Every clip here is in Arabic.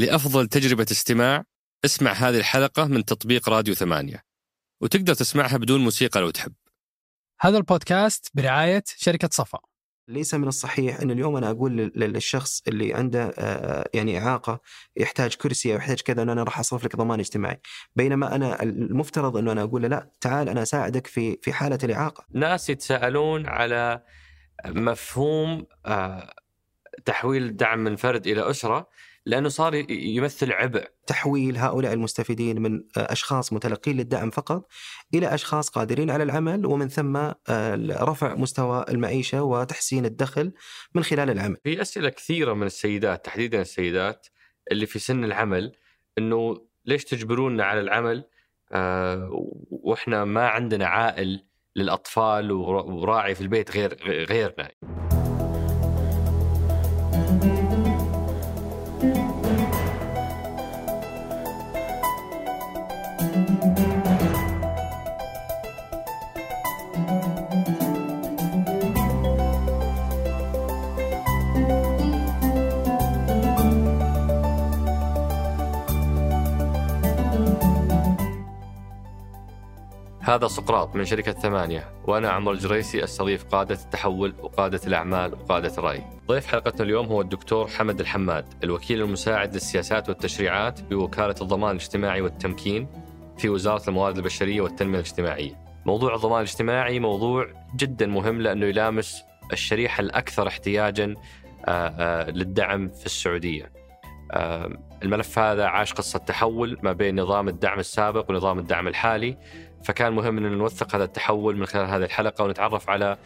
لأفضل تجربة استماع اسمع هذه الحلقة من تطبيق راديو ثمانية. وتقدر تسمعها بدون موسيقى لو تحب. هذا البودكاست برعاية شركة صفا. ليس من الصحيح أن اليوم أنا أقول لل- للشخص اللي عنده آه، يعني إعاقة يحتاج كرسي أو يحتاج كذا أنه أنا راح أصرف لك ضمان اجتماعي. بينما أنا المفترض أنه أنا أقول له لا تعال أنا أساعدك في في حالة الإعاقة. ناس يتساءلون على مفهوم آه، تحويل دعم من فرد إلى أسرة. لأنه صار يمثل عبء. تحويل هؤلاء المستفيدين من آه، أشخاص متلقين للدعم فقط إلى أشخاص قادرين على العمل ومن ثم آه، رفع مستوى المعيشة وتحسين الدخل من خلال العمل. في أسئلة كثيرة من السيدات تحديدا السيدات اللي في سن العمل إنه ليش تجبرونا على العمل؟ آه، وإحنا ما عندنا عائل للأطفال ور- وراعي في البيت غير غيرنا. هذا سقراط من شركة ثمانية وأنا عمر الجريسي أستضيف قادة التحول وقادة الأعمال وقادة الرأي. ضيف حلقتنا اليوم هو الدكتور حمد الحماد الوكيل المساعد للسياسات والتشريعات بوكالة الضمان الاجتماعي والتمكين في وزارة الموارد البشرية والتنمية الاجتماعية. موضوع الضمان الاجتماعي موضوع جدا مهم لأنه يلامس الشريحة الأكثر احتياجا آه، آه، للدعم في السعودية. آه، الملف هذا عاش قصة تحول ما بين نظام الدعم السابق ونظام الدعم الحالي. فكان مهم ان نوثق هذا التحول من خلال هذه الحلقة ونتعرف على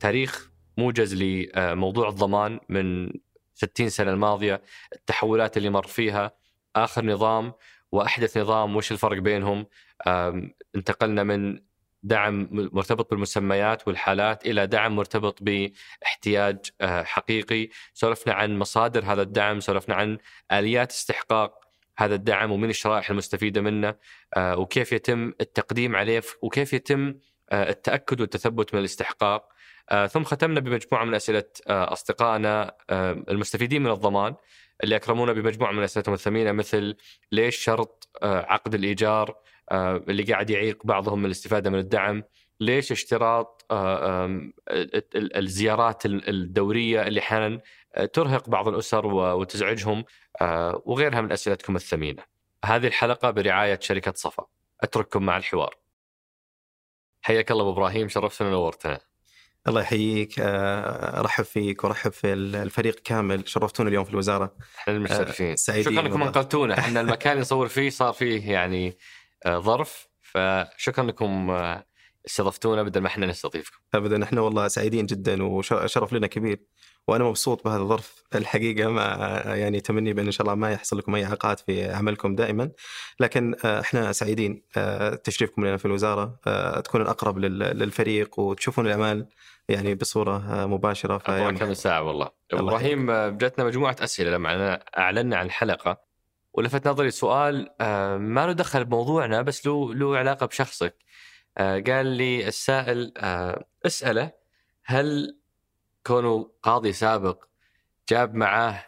تاريخ موجز لموضوع الضمان من 60 سنة الماضية، التحولات اللي مر فيها، آخر نظام وأحدث نظام وش الفرق بينهم؟ انتقلنا من دعم مرتبط بالمسميات والحالات إلى دعم مرتبط باحتياج آه، حقيقي، سولفنا عن مصادر هذا الدعم، سولفنا عن آليات استحقاق هذا الدعم ومن الشرائح المستفيدة منه آه، وكيف يتم التقديم عليه وكيف يتم آه، التأكد والتثبت من الاستحقاق. آه، ثم ختمنا بمجموعة من أسئلة أصدقائنا المستفيدين من الضمان. اللي اكرمونا بمجموعة من اسئلتهم الثمينه مثل ليش شرط آه، عقد الإيجار آه، اللي قاعد يعيق بعضهم من الاستفادة من الدعم ليش اشتراط آه، الزيارات ال- الدورية اللي أحيانا ترهق بعض الأسر وتزعجهم وغيرها من أسئلتكم الثمينة. هذه الحلقة برعاية شركة صفا. أترككم مع الحوار. حياك الله أبو إبراهيم شرفتنا ونورتنا. الله يحييك آه، أرحب فيك وأرحب في الفريق كامل. شرفتونا اليوم في الوزارة. إحنا المشرفين آه، سعيدين شكرا انكم. أنقذتونا. إحنا المكان اللي نصور فيه صار فيه يعني آه، ظرف. فشكرا انكم آه، استضفتونا بدل ما إحنا نستضيفكم. ابدا. إحنا والله سعيدين جدا وشرف لنا كبير. وأنا مبسوط بهذا الظرف الحقيقة مع يعني تمني بأن إن شاء الله ما يحصل لكم أي اعاقات في عملكم دائما. لكن آه، إحنا سعيدين آه، تشريفكم لنا في الوزارة آه، تكونوا اقرب لل- للفريق وتشوفون الاعمال يعني بصورة آه، مباشرة فيعني كم ساعة والله. إبراهيم آه، جاتنا مجموعة أسئلة لما أعلنا عن الحلقة ولفت نظري سؤال آه، ما له دخل بموضوعنا بس له له علاقة بشخصك. قال لي السائل اسأله هل كونه قاضي سابق جاب معاه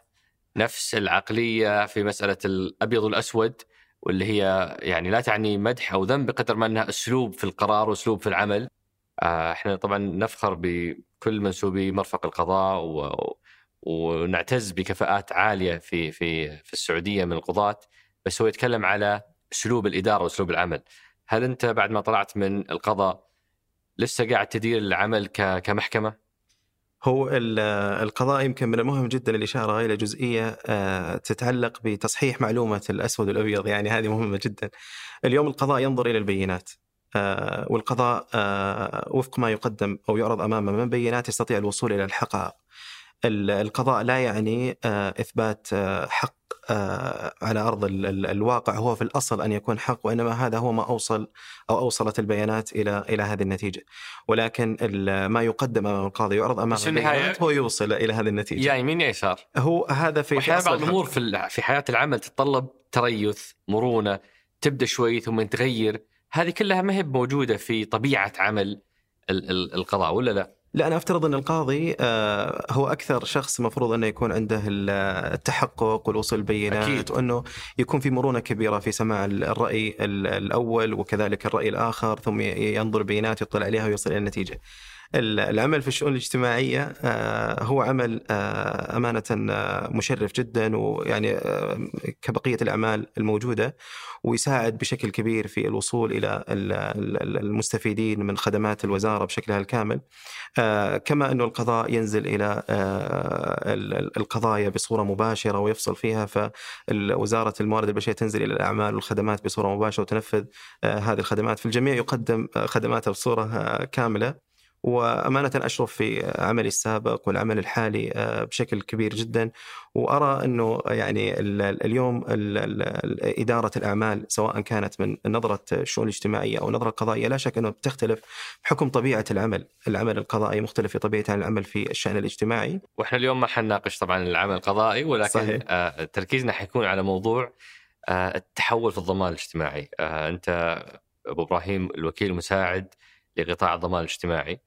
نفس العقلية في مسألة الأبيض والأسود واللي هي يعني لا تعني مدح أو ذم بقدر ما أنها أسلوب في القرار وأسلوب في العمل؟ إحنا طبعا نفخر بكل منسوبي مرفق القضاء و... ونعتز بكفاءات عالية في في في السعودية من القضاة بس هو يتكلم على أسلوب الإدارة وأسلوب العمل. هل أنت بعد ما طلعت من القضاء لسه قاعد تدير العمل ك... كمحكمة؟ هو ال- القضاء يمكن من المهم جدا الإشارة إلى جزئية آه، تتعلق بتصحيح معلومة الأسود والأبيض يعني هذه مهمة جدا اليوم القضاء ينظر إلى البينات آه، والقضاء آه، وفق ما يقدم أو يعرض أمامه من بينات يستطيع الوصول إلى الحقائق. ال- القضاء لا يعني آه، إثبات آه، حق آه، على ال- الواقع. هو في الأصل أن يكون حق وإنما هذا هو ما أوصل أو أوصلت البيانات إلى إلى هذه النتيجة. ولكن ما يقدم أمام القاضي يعرض النهاية- البيانات هو يوصل إلى هذه النتيجة. يا يمين يسار. هو هذا في أصل بعض الأمور في حياة العمل تتطلب تريث مرونة تبدأ شوي ثم تغير. هذه كلها ما هي موجودة في طبيعة عمل ال- ال- القضاء ولا لا؟ لا أنا أفترض أن القاضي آه، هو أكثر شخص المفروض انه يكون عنده التحقق والوصول البينات أكيد. وأنه يكون في مرونة كبيرة في سماع الرأي ال- الأول وكذلك الرأي الآخر ثم ينظر بيانات يطلع عليها ويصل إلى النتيجة. ال- العمل في الشؤون الاجتماعية آه، هو عمل آه، أمانة آه، مشرف جدا ويعني كبقية الأعمال الموجودة ويساعد بشكل كبير في الوصول ال- المستفيدين من خدمات الوزارة بشكلها الكامل. كما أنه القضاء ينزل إلى ال- ال- القضايا بصورة مباشرة ويفصل فيها فوزارة الموارد البشرية تنزل إلى الأعمال والخدمات بصورة مباشرة وتنفذ هذه الخدمات فالجميع يقدم آه، خدماته بصورة كاملة وأمانة أشرف في عملي السابق والعمل الحالي آه، بشكل كبير جدا. وأرى أنه يعني ال- ال- اليوم ال- ال- ال- إدارة الأعمال سواء كانت من نظرة الشؤون الاجتماعية أو نظرة قضائية لا شك أنه بتختلف بحكم طبيعة العمل. العمل القضائي مختلف في طبيعته عن العمل في الشأن الاجتماعي. وإحنا اليوم ما حنناقش طبعا العمل القضائي ولكن صحيح. آه تركيزنا حيكون على موضوع آه التحول في الضمان الاجتماعي. أنت أبو إبراهيم الوكيل المساعد لقطاع الضمان الاجتماعي.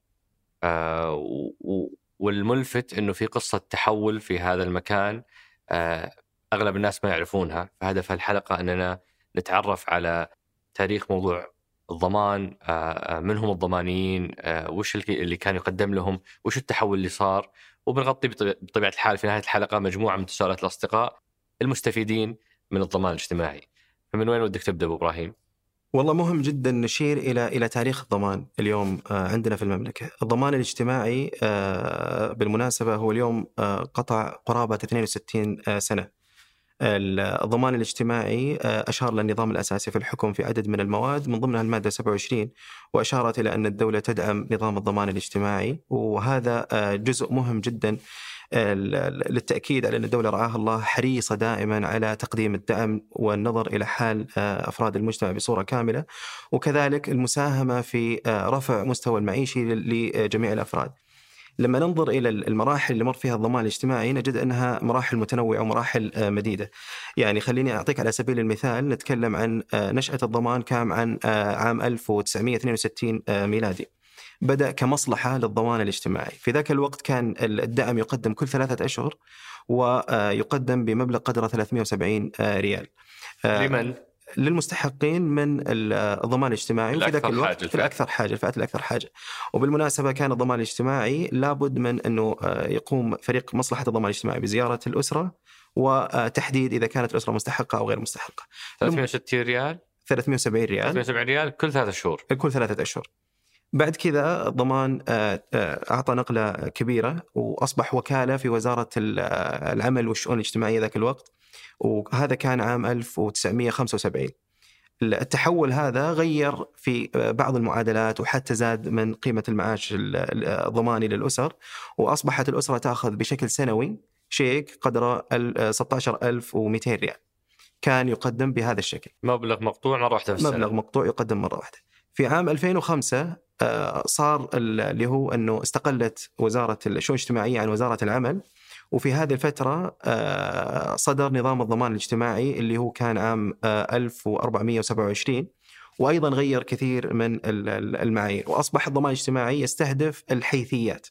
آه والملفت إنه في قصة تحول في هذا المكان آه أغلب الناس ما يعرفونها. فهدف الحلقة إننا نتعرف على تاريخ موضوع الضمان آه، آه، من هم الضمانيين آه، وش اللي كان يقدم لهم وش التحول اللي صار. وبنغطي بطبيعة الحال في نهاية الحلقة مجموعة من تساؤلات الأصدقاء المستفيدين من الضمان الاجتماعي. فمن وين ودك تبدأ أبو إبراهيم؟ والله مهم جدا نشير إلى إلى تاريخ الضمان اليوم آه، عندنا في المملكة، الضمان الاجتماعي آه، بالمناسبة هو اليوم آه، قطع قرابة 62 آه، سنة. الضمان الاجتماعي أشار للنظام الأساسي في الحكم في عدد من المواد من ضمنها المادة 27 وأشارت إلى أن الدولة تدعم نظام الضمان الاجتماعي وهذا جزء مهم جدا للتأكيد على أن الدولة رعاها الله حريصة دائما على تقديم الدعم والنظر إلى حال آه، أفراد المجتمع بصورة كاملة وكذلك المساهمة في آه، رفع مستوى المعيشي لجميع الأفراد. لما ننظر إلى المراحل اللي مر فيها الضمان الاجتماعي نجد أنها مراحل متنوعة ومراحل آه، مديدة. يعني خليني أعطيك على سبيل المثال نتكلم عن نشأة الضمان كان عن عام 1962 آه، ميلادي. بدأ كمصلحة للضمان الاجتماعي. في ذاك الوقت كان الدعم يقدم كل ثلاثة أشهر ويقدم بمبلغ قدره 370 ريال. آه، لمن؟ للمستحقين من الضمان الاجتماعي وفي ذاك الوقت حاجة، في الفئة. الأكثر حاجة الفئات الأكثر حاجة. وبالمناسبة كان الضمان الاجتماعي لابد من أنه آه، يقوم فريق مصلحة الضمان الاجتماعي بزيارة الأسرة وتحديد إذا كانت الأسرة مستحقة أو غير مستحقة. 360 ريال؟ 370 ريال. 370 ريال كل ثلاثة شهور. كل ثلاثة أشهر. بعد كذا الضمان آه، آه، أعطى نقلة كبيرة وأصبح وكالة في وزارة ال- آه، العمل والشؤون الاجتماعية ذاك الوقت وهذا كان عام 1975 التحول هذا غير في بعض المعادلات وحتى زاد من قيمة المعاش ال- ال- الضماني للأسر وأصبحت الأسرة تأخذ بشكل سنوي شيك قدره ال- آه، 16200 ريال. كان يقدم بهذا الشكل. مبلغ مقطوع مرة واحدة في السنة. مبلغ مقطوع يقدم مرة واحدة. في عام 2005 آه، صار ال- اللي هو أنه استقلت وزارة الشؤون الاجتماعية عن وزارة العمل. وفي هذه الفترة آه، صدر نظام الضمان الاجتماعي اللي هو كان عام آه، 1427 وأيضا غير كثير من ال- ال- المعايير. وأصبح الضمان الاجتماعي يستهدف الحيثيات.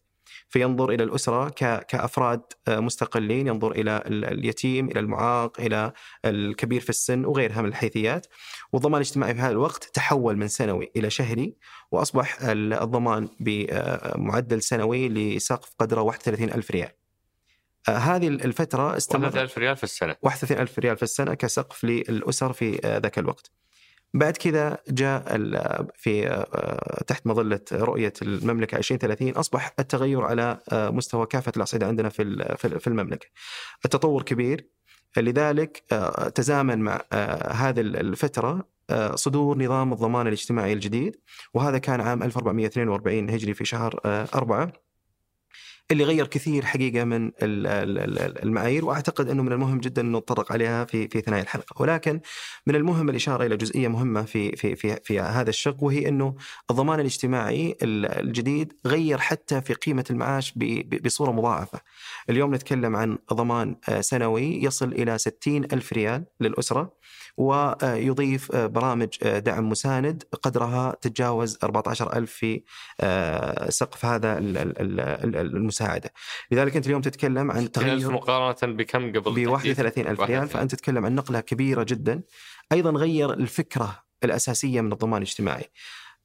فينظر إلى الأسرة كأفراد آه، مستقلين، ينظر إلى ال- اليتيم، إلى المعاق، إلى الكبير في السن وغيرها من الحيثيات. والضمان الاجتماعي في هذا الوقت تحول من سنوي إلى شهري وأصبح الضمان بمعدل سنوي لسقف قدره 31 ألف ريال. آه، هذه الفترة استمرت 3000 ريال في السنة 31 ألف ريال في السنة كسقف للأسر في آه، ذاك الوقت بعد كذا جاء في آه، تحت مظلة رؤية المملكة 2030 أصبح التغير على آه، مستوى كافة الأصعدة عندنا في في ال- في المملكة. التطور كبير لذلك آه، تزامن مع هذه الفترة آه، صدور نظام الضمان الاجتماعي الجديد وهذا كان عام 1442 هجري في شهر آه، أربعة. اللي غير كثير حقيقة من ال- ال- ال- المعايير وأعتقد إنه من المهم جدا إنه نتطرق عليها في في ثنايا الحلقة ولكن من المهم الإشارة إلى جزئية مهمة في في في في هذا الشق وهي إنه الضمان الاجتماعي ال- الجديد غير حتى في قيمة المعاش بصورة مضاعفة. اليوم نتكلم عن ضمان آه، سنوي يصل إلى 60 ألف ريال للأسرة ويضيف آه، برامج آه، دعم مساند قدرها تتجاوز 14000 في آه، سقف هذا ال- ال- ال- ال- المساعدة. لذلك أنت اليوم تتكلم عن 1000 تغير مقارنة بكم قبل ب التحديث؟ 31 ألف ريال 31,000. فأنت تتكلم عن نقلة كبيرة جدا أيضا غير الفكرة الأساسية من الضمان الاجتماعي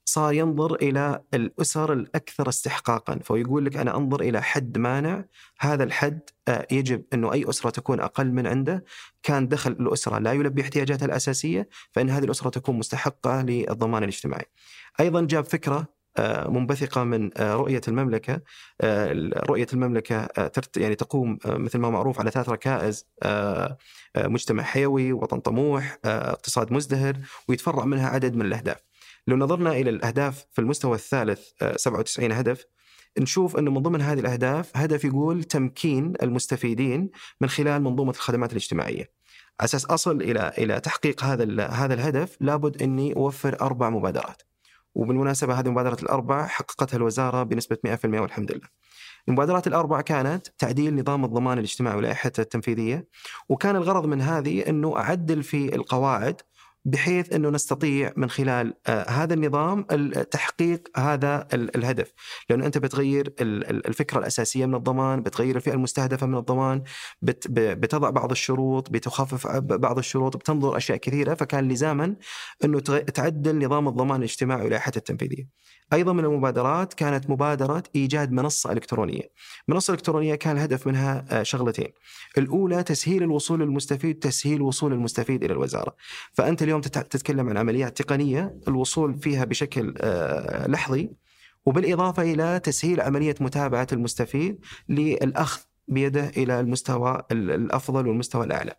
صار ينظر إلى الأسر الأكثر استحقاقا فيقول لك أنا أنظر إلى حد مانع هذا الحد آه، يجب أنه أي أسرة تكون أقل من عنده كان دخل الأسرة لا يلبي احتياجاتها الأساسية فإن هذه الأسرة تكون مستحقة للضمان الاجتماعي. أيضا جاب فكرة آه، منبثقة من آه، رؤية المملكة رؤية المملكة يعني تقوم مثل ما معروف على ثلاث ركائز مجتمع حيوي وطن طموح اقتصاد مزدهر ويتفرع منها عدد من الأهداف. لو نظرنا إلى الأهداف في المستوى الثالث آه، 97 هدف نشوف أنه من ضمن هذه الأهداف هدف يقول تمكين المستفيدين من خلال منظومة الخدمات الاجتماعية. على أساس أصل إلى إلى تحقيق هذا هذا الهدف لابد أني أوفر أربع مبادرات. وبالمناسبة هذه المبادرة الأربع حققتها الوزارة بنسبة 100% والحمد لله. المبادرات الأربع كانت تعديل نظام الضمان الاجتماعي ولائحته التنفيذية وكان الغرض من هذه أنه أعدل في القواعد بحيث أنه نستطيع من خلال آه، هذا النظام ال- تحقيق هذا ال- الهدف. لأنه أنت بتغير ال- ال- الفكرة الأساسية من الضمان بتغير الفئة المستهدفة من الضمان بتضع بعض الشروط بتخفف عب- بعض الشروط بتنظر أشياء كثيرة. فكان لزاما تغ- تعدل نظام الضمان الاجتماعي ولائحته التنفيذية أيضا من المبادرات كانت مبادرة إيجاد منصة إلكترونية. منصة إلكترونية كان الهدف منها آه، شغلتين. الأولى تسهيل الوصول للمستفيد، تسهيل وصول المستفيد إلى الوزارة. فأنت اليوم تت- تتكلم عن عمليات تقنية الوصول فيها بشكل آه، لحظي وبالإضافة إلى تسهيل عملية متابعة المستفيد للأخذ بيده إلى المستوى ال- الأفضل والمستوى الأعلى.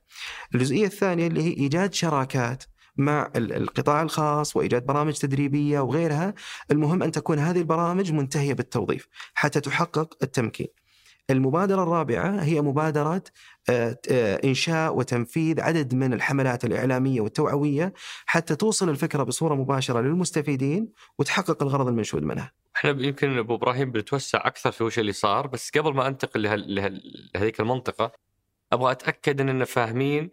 الجزئية الثانية اللي هي إيجاد شراكات مع ال- القطاع الخاص وإيجاد برامج تدريبية وغيرها، المهم أن تكون هذه البرامج منتهية بالتوظيف حتى تحقق التمكين. المبادرة الرابعة هي مبادرة آه، آه، إنشاء وتنفيذ عدد من الحملات الإعلامية والتوعوية حتى توصل الفكرة بصورة مباشرة للمستفيدين وتحقق الغرض المنشود منها. إحنا يمكن أبو إبراهيم بنتوسع أكثر في وش اللي صار بس قبل ما أنتقل لهذيك المنطقة أبغى أتأكد اننا فاهمين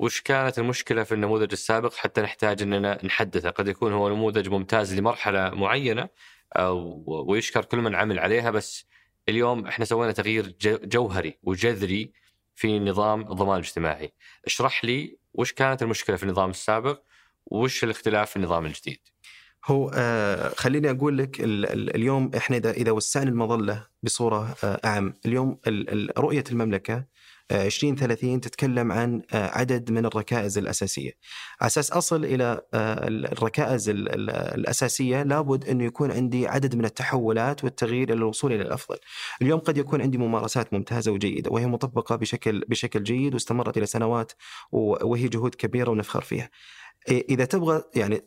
وش كانت المشكلة في النموذج السابق حتى نحتاج إننا نحدثه، قد يكون هو نموذج ممتاز لمرحلة معينة أو ويشكر كل من عمل عليها بس اليوم إحنا سوينا تغيير جوهري وجذري في نظام الضمان الاجتماعي. اشرح لي وش كانت المشكلة في النظام السابق وش الاختلاف في النظام الجديد. هو آه خليني أقول لك ال ال اليوم إحنا إذا إذا وسعنا المظلة بصورة آه أعم، اليوم ال رؤية المملكة آه 2030 تتكلم عن آه عدد من الركائز الأساسية. على أساس أصل إلى آه الركائز ال ال الأساسية لابد انه يكون عندي عدد من التحولات والتغيير إلى الوصول إلى الأفضل. اليوم قد يكون عندي ممارسات ممتازة وجيدة وهي مطبقة بشكل بشكل جيد واستمرت إلى سنوات وهي جهود كبيرة ونفخر فيها. إذا تبغى يعني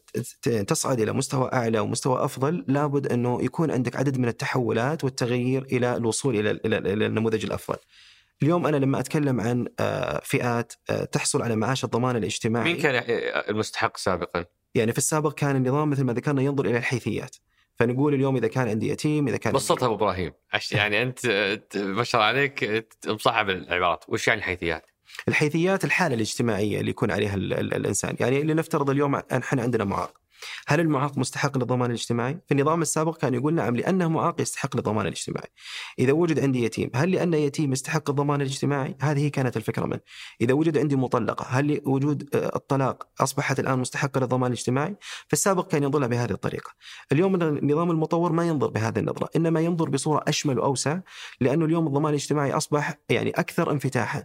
تصعد إلى مستوى أعلى ومستوى أفضل لابد أنه يكون عندك عدد من التحولات والتغيير إلى الوصول إلى إلى, إلى النموذج الأفضل. اليوم أنا لما أتكلم عن فئات تحصل على معاش الضمان الاجتماعي مين كان المستحق سابقا؟ يعني في السابق كان النظام مثل ما ذكرنا ينظر إلى الحيثيات. فنقول اليوم إذا كان عندي يتيم إذا كان بسطها أبو إبراهيم يعني أنت ما شاء الله عليك مصعب العبارات وش يعني الحيثيات؟ الحيثيات الحالة الاجتماعية اللي يكون عليها ال ال الإنسان، يعني لنفترض اليوم إحنا عندنا معاق. هل المعاق مستحق للضمان الاجتماعي؟ في النظام السابق كان يقول نعم لأنه معاق يستحق للضمان الاجتماعي. إذا وجد عندي يتيم، هل لأن يتيم يستحق الضمان الاجتماعي؟ هذه كانت الفكرة منه. إذا وجد عندي مطلقة، هل وجود الطلاق أصبحت الآن مستحقة للضمان الاجتماعي؟ في السابق كان ينظر بهذه الطريقة. اليوم النظام المطور ما ينظر بهذه النظرة، إنما ينظر بصورة أشمل وأوسع لأنه اليوم الضمان الاجتماعي أصبح يعني أكثر انفتاحا.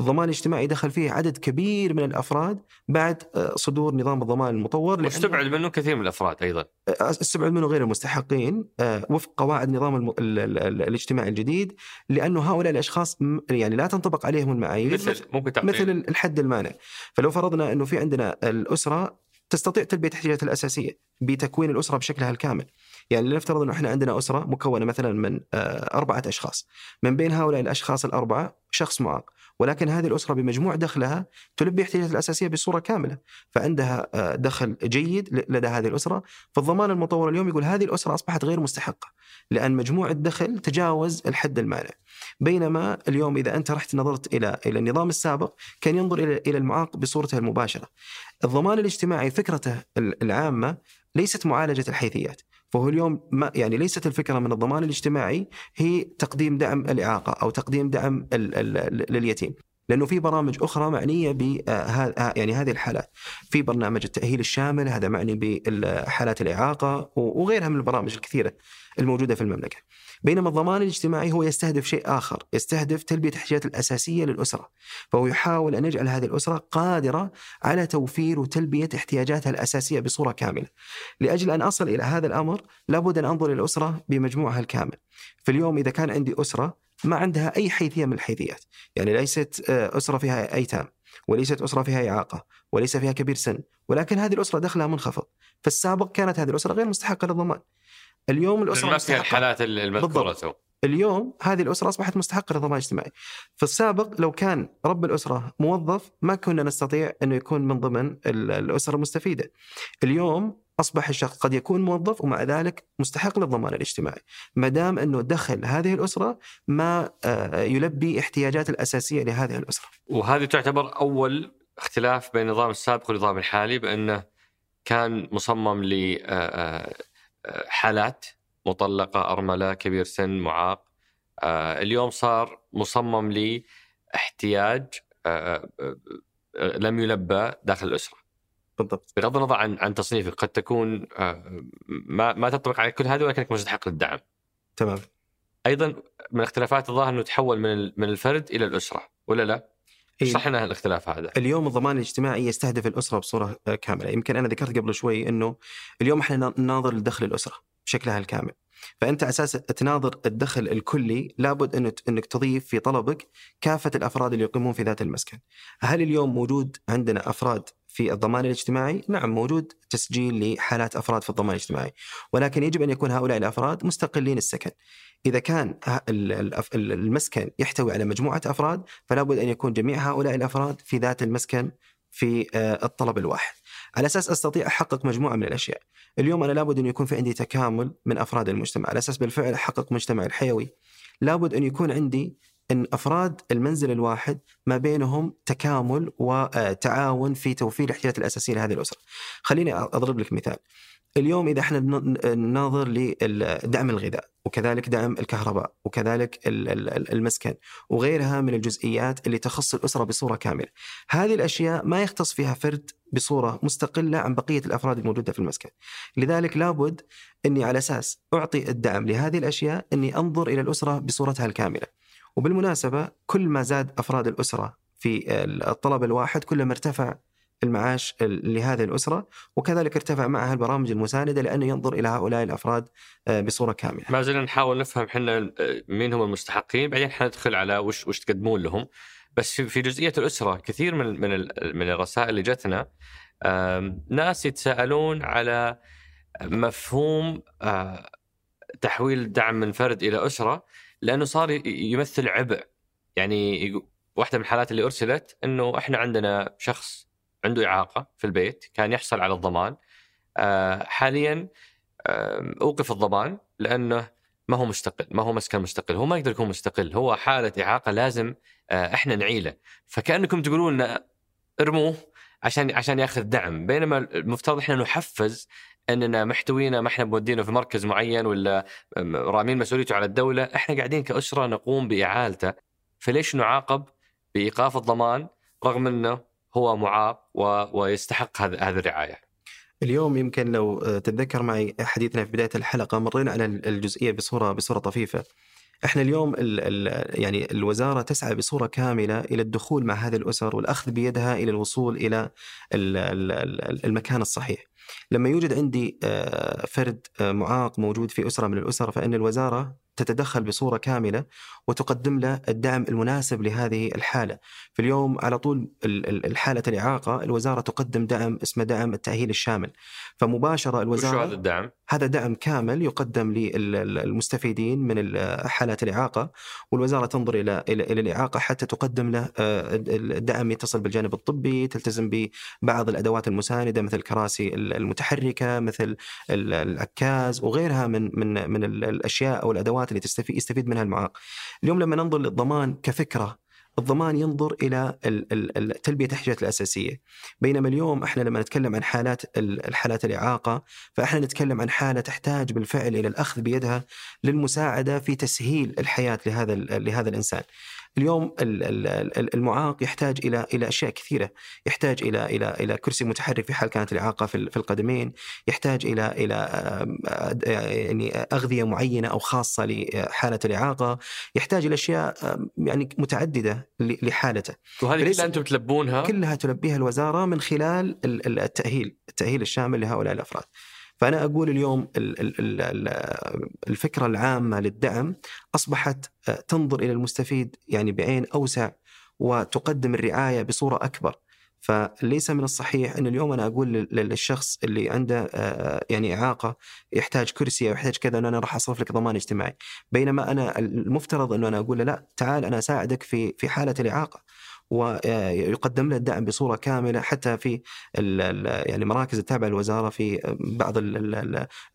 الضمان الاجتماعي دخل فيه عدد كبير من الأفراد بعد صدور نظام الضمان المطور. واستبعد منه كثير من الأفراد أيضا. استبعد منه غير المستحقين وفق قواعد نظام الم... ال... ال... ال... الاجتماعي الجديد لأنه هؤلاء الأشخاص يعني لا تنطبق عليهم المعايير. مثل ممكن مثل الحد المانع. فلو فرضنا أنه في عندنا الأسرة تستطيع تلبية احتياجاتها الأساسية بتكوين الأسرة بشكلها الكامل. يعني لنفترض أنه إحنا عندنا أسرة مكونة مثلا من آه، أربعة أشخاص، من بين هؤلاء الأشخاص الأربعة شخص معاق، ولكن هذه الأسرة بمجموع دخلها تلبي احتياجاتها الأساسية بصورة كاملة، فعندها آه، دخل جيد لدى هذه الأسرة، فالضمان المطور اليوم يقول هذه الأسرة أصبحت غير مستحقة، لأن مجموع الدخل تجاوز الحد المانع. بينما اليوم إذا أنت رحت نظرت إلى إلى النظام السابق كان ينظر إلى إلى المعاق بصورته المباشرة. الضمان الاجتماعي فكرته العامة ليست معالجة الحيثيات، فهو اليوم ما يعني ليست الفكرة من الضمان الاجتماعي هي تقديم دعم الإعاقة أو تقديم دعم لليتيم. لأنه في برامج أخرى معنية ب يعني هذه الحالات. في برنامج التأهيل الشامل هذا معني بحالات الإعاقة وغيرها من البرامج الكثيرة الموجودة في المملكة. بينما الضمان الاجتماعي هو يستهدف شيء آخر يستهدف تلبية الاحتياجات الأساسية للأسرة فهو يحاول أن يجعل هذه الأسرة قادرة على توفير وتلبية احتياجاتها الأساسية بصورة كاملة. لأجل أن أصل إلى هذا الأمر لابد أن أنظر إلى الأسرة بمجموعها الكامل. في اليوم إذا كان عندي أسرة ما عندها أي حيثية من الحيثيات. يعني ليست آه، أسرة فيها أيتام وليست أسرة فيها إعاقة وليس فيها كبير سن ولكن هذه الأسرة دخلها منخفض. في السابق كانت هذه الأسرة غير مستحقة للضمان. اليوم الأسرة ما فيها الحالات المذكورة تو اليوم هذه الأسرة أصبحت مستحقة للضمان الاجتماعي. في السابق لو كان رب الأسرة موظف ما كنا نستطيع انه يكون من ضمن الاسر المستفيدة. اليوم أصبح الشخص قد يكون موظف ومع ذلك مستحق للضمان الاجتماعي ما دام أنه دخل هذه الأسرة ما آه، يلبي احتياجات الأساسية لهذه الأسرة. وهذه تعتبر أول اختلاف بين النظام السابق والنظام الحالي بأنه كان مصمم ل آه، آه، حالات مطلقة أرملة كبير سن معاق. آه، اليوم صار مصمم لاحتياج آه، آه، لم يلبى داخل الأسرة. بالضبط. بغض النظر عن عن تصنيفك قد تكون ما ما تنطبق على كل هذا ولكنك مستحق للدعم. تمام. أيضا من اختلافات الظاهر إنه تحول من من الفرد إلى الأسرة ولا لا؟ اشرح لنا الاختلاف هذا. اليوم الضمان الاجتماعي يستهدف الأسرة بصورة كاملة، يمكن أنا ذكرت قبل شوي إنه اليوم إحنا نناظر لدخل الأسرة بشكلها الكامل. فأنت أساس تناظر الدخل الكلي لابد انك إنك تضيف في طلبك كافة الأفراد اللي يقيمون في ذات المسكن. هل اليوم موجود عندنا أفراد في الضمان الاجتماعي؟ نعم موجود تسجيل لحالات أفراد في الضمان الاجتماعي، ولكن يجب أن يكون هؤلاء الأفراد مستقلين السكن. إذا كان المسكن يحتوي على مجموعة أفراد فلا بد أن يكون جميع هؤلاء الأفراد في ذات المسكن في آه، الطلب الواحد. على أساس أستطيع أحقق مجموعة من الأشياء. اليوم أنا لابد أن يكون في عندي تكامل من أفراد المجتمع، على أساس بالفعل أحقق مجتمع الحيوي. لابد أن يكون عندي إن أفراد المنزل الواحد ما بينهم تكامل وتعاون في توفير الاحتياجات الأساسية لهذه الأسرة. خليني أضرب لك مثال. اليوم إذا إحنا نناظر لدعم الغذاء وكذلك دعم الكهرباء وكذلك المسكن وغيرها من الجزئيات اللي تخص الأسرة بصورة كاملة. هذه الأشياء ما يختص فيها فرد بصورة مستقلة عن بقية الأفراد الموجودة في المسكن. لذلك لابد إني على أساس أعطي الدعم لهذه الأشياء إني أنظر إلى الأسرة بصورتها الكاملة. وبالمناسبة كل ما زاد أفراد الأسرة في الطلب الواحد كلما ارتفع المعاش لهذه الأسرة وكذلك ارتفع معها البرامج المساندة لأنه ينظر إلى هؤلاء الأفراد آه، بصورة كاملة. ما زلنا نحاول نفهم إحنا آه، مين هم المستحقين بعدين حندخل على وش وش تقدمون لهم. بس في جزئية الأسرة كثير من من من الرسائل اللي جتنا ناس يتساءلون على مفهوم آه، تحويل الدعم من فرد إلى أسرة لأنه صار يمثل عبء. يعني واحدة من الحالات اللي أرسلت أنه إحنا عندنا شخص عنده إعاقة في البيت كان يحصل على الضمان. آه، حاليا أوقف الضمان لأنه ما هو مستقل ما هو مسكن مستقل هو ما يقدر يكون مستقل هو حالة إعاقة لازم آه، إحنا نعيله. فكأنكم تقولون لنا ارموه عشان عشان ياخذ دعم. بينما المفترض إحنا نحفز إننا محتوينه ما إحنا مودينه في مركز معين ولا رامين مسؤوليته على الدولة. إحنا قاعدين كأسرة نقوم بإعالته. فليش نعاقب بإيقاف الضمان رغم إنه هو معاق و... ويستحق هذه الرعاية. اليوم يمكن لو آه، تتذكر معي حديثنا في بداية الحلقة مرينا على الجزئية بصوره بصورة طفيفة. إحنا اليوم ال ال يعني الوزارة تسعى بصورة كاملة إلى الدخول مع هذه الأسر والأخذ بيدها إلى الوصول إلى المكان الصحيح. لما يوجد عندي آه، فرد آه، معاق موجود في أسرة من الأسر فإن الوزارة تتدخل بصورة كاملة وتقدم له الدعم المناسب لهذه الحالة. في اليوم على طول الحالة الإعاقة الوزارة تقدم دعم اسمه دعم التأهيل الشامل. فمباشرة الوزاره وشو هذا الدعم؟ هذا دعم كامل يقدم للمستفيدين من حالات الإعاقة والوزارة تنظر إلى, إلى الإعاقة حتى تقدم له آه، الدعم يتصل بالجانب الطبي، تلتزم ببعض الأدوات المساندة مثل الكراسي المتحركة، مثل العكاز وغيرها من من من الأشياء أو الادوات اللي تستفيد يستفيد منها المعاق. اليوم لما ننظر للضمان كفكرة الضمان ينظر إلى تلبية الاحتياجات الأساسية بينما اليوم إحنا لما نتكلم عن حالات الحالات الإعاقة فإحنا نتكلم عن حالة تحتاج بالفعل إلى الأخذ بيدها للمساعدة في تسهيل الحياة لهذا لهذا الإنسان اليوم المعاق يحتاج إلى إلى أشياء كثيرة، يحتاج إلى إلى إلى كرسي متحرك في حال كانت الإعاقة في القدمين، يحتاج إلى إلى يعني أغذية معينة أو خاصة لحالة الإعاقة، يحتاج إلى أشياء يعني متعددة لحالته. وهذه كلها أنتم تلبونها؟ كلها تلبيها الوزارة من خلال التأهيل، التأهيل الشامل لهؤلاء الأفراد. فأنا أقول اليوم الفكرة العامة للدعم أصبحت آه، تنظر إلى المستفيد يعني بعين أوسع وتقدم الرعاية بصورة أكبر. فليس من الصحيح أن اليوم أنا أقول للشخص اللي عنده آه، يعني إعاقة يحتاج كرسي أو يحتاج كذا انه أنا راح أصرف لك ضمان اجتماعي بينما أنا المفترض أنه أنا أقول له لا تعال أنا أساعدك في في حالة الإعاقة ويقدم له الدعم بصورة كاملة حتى في يعني مراكز التابعه للوزارة في بعض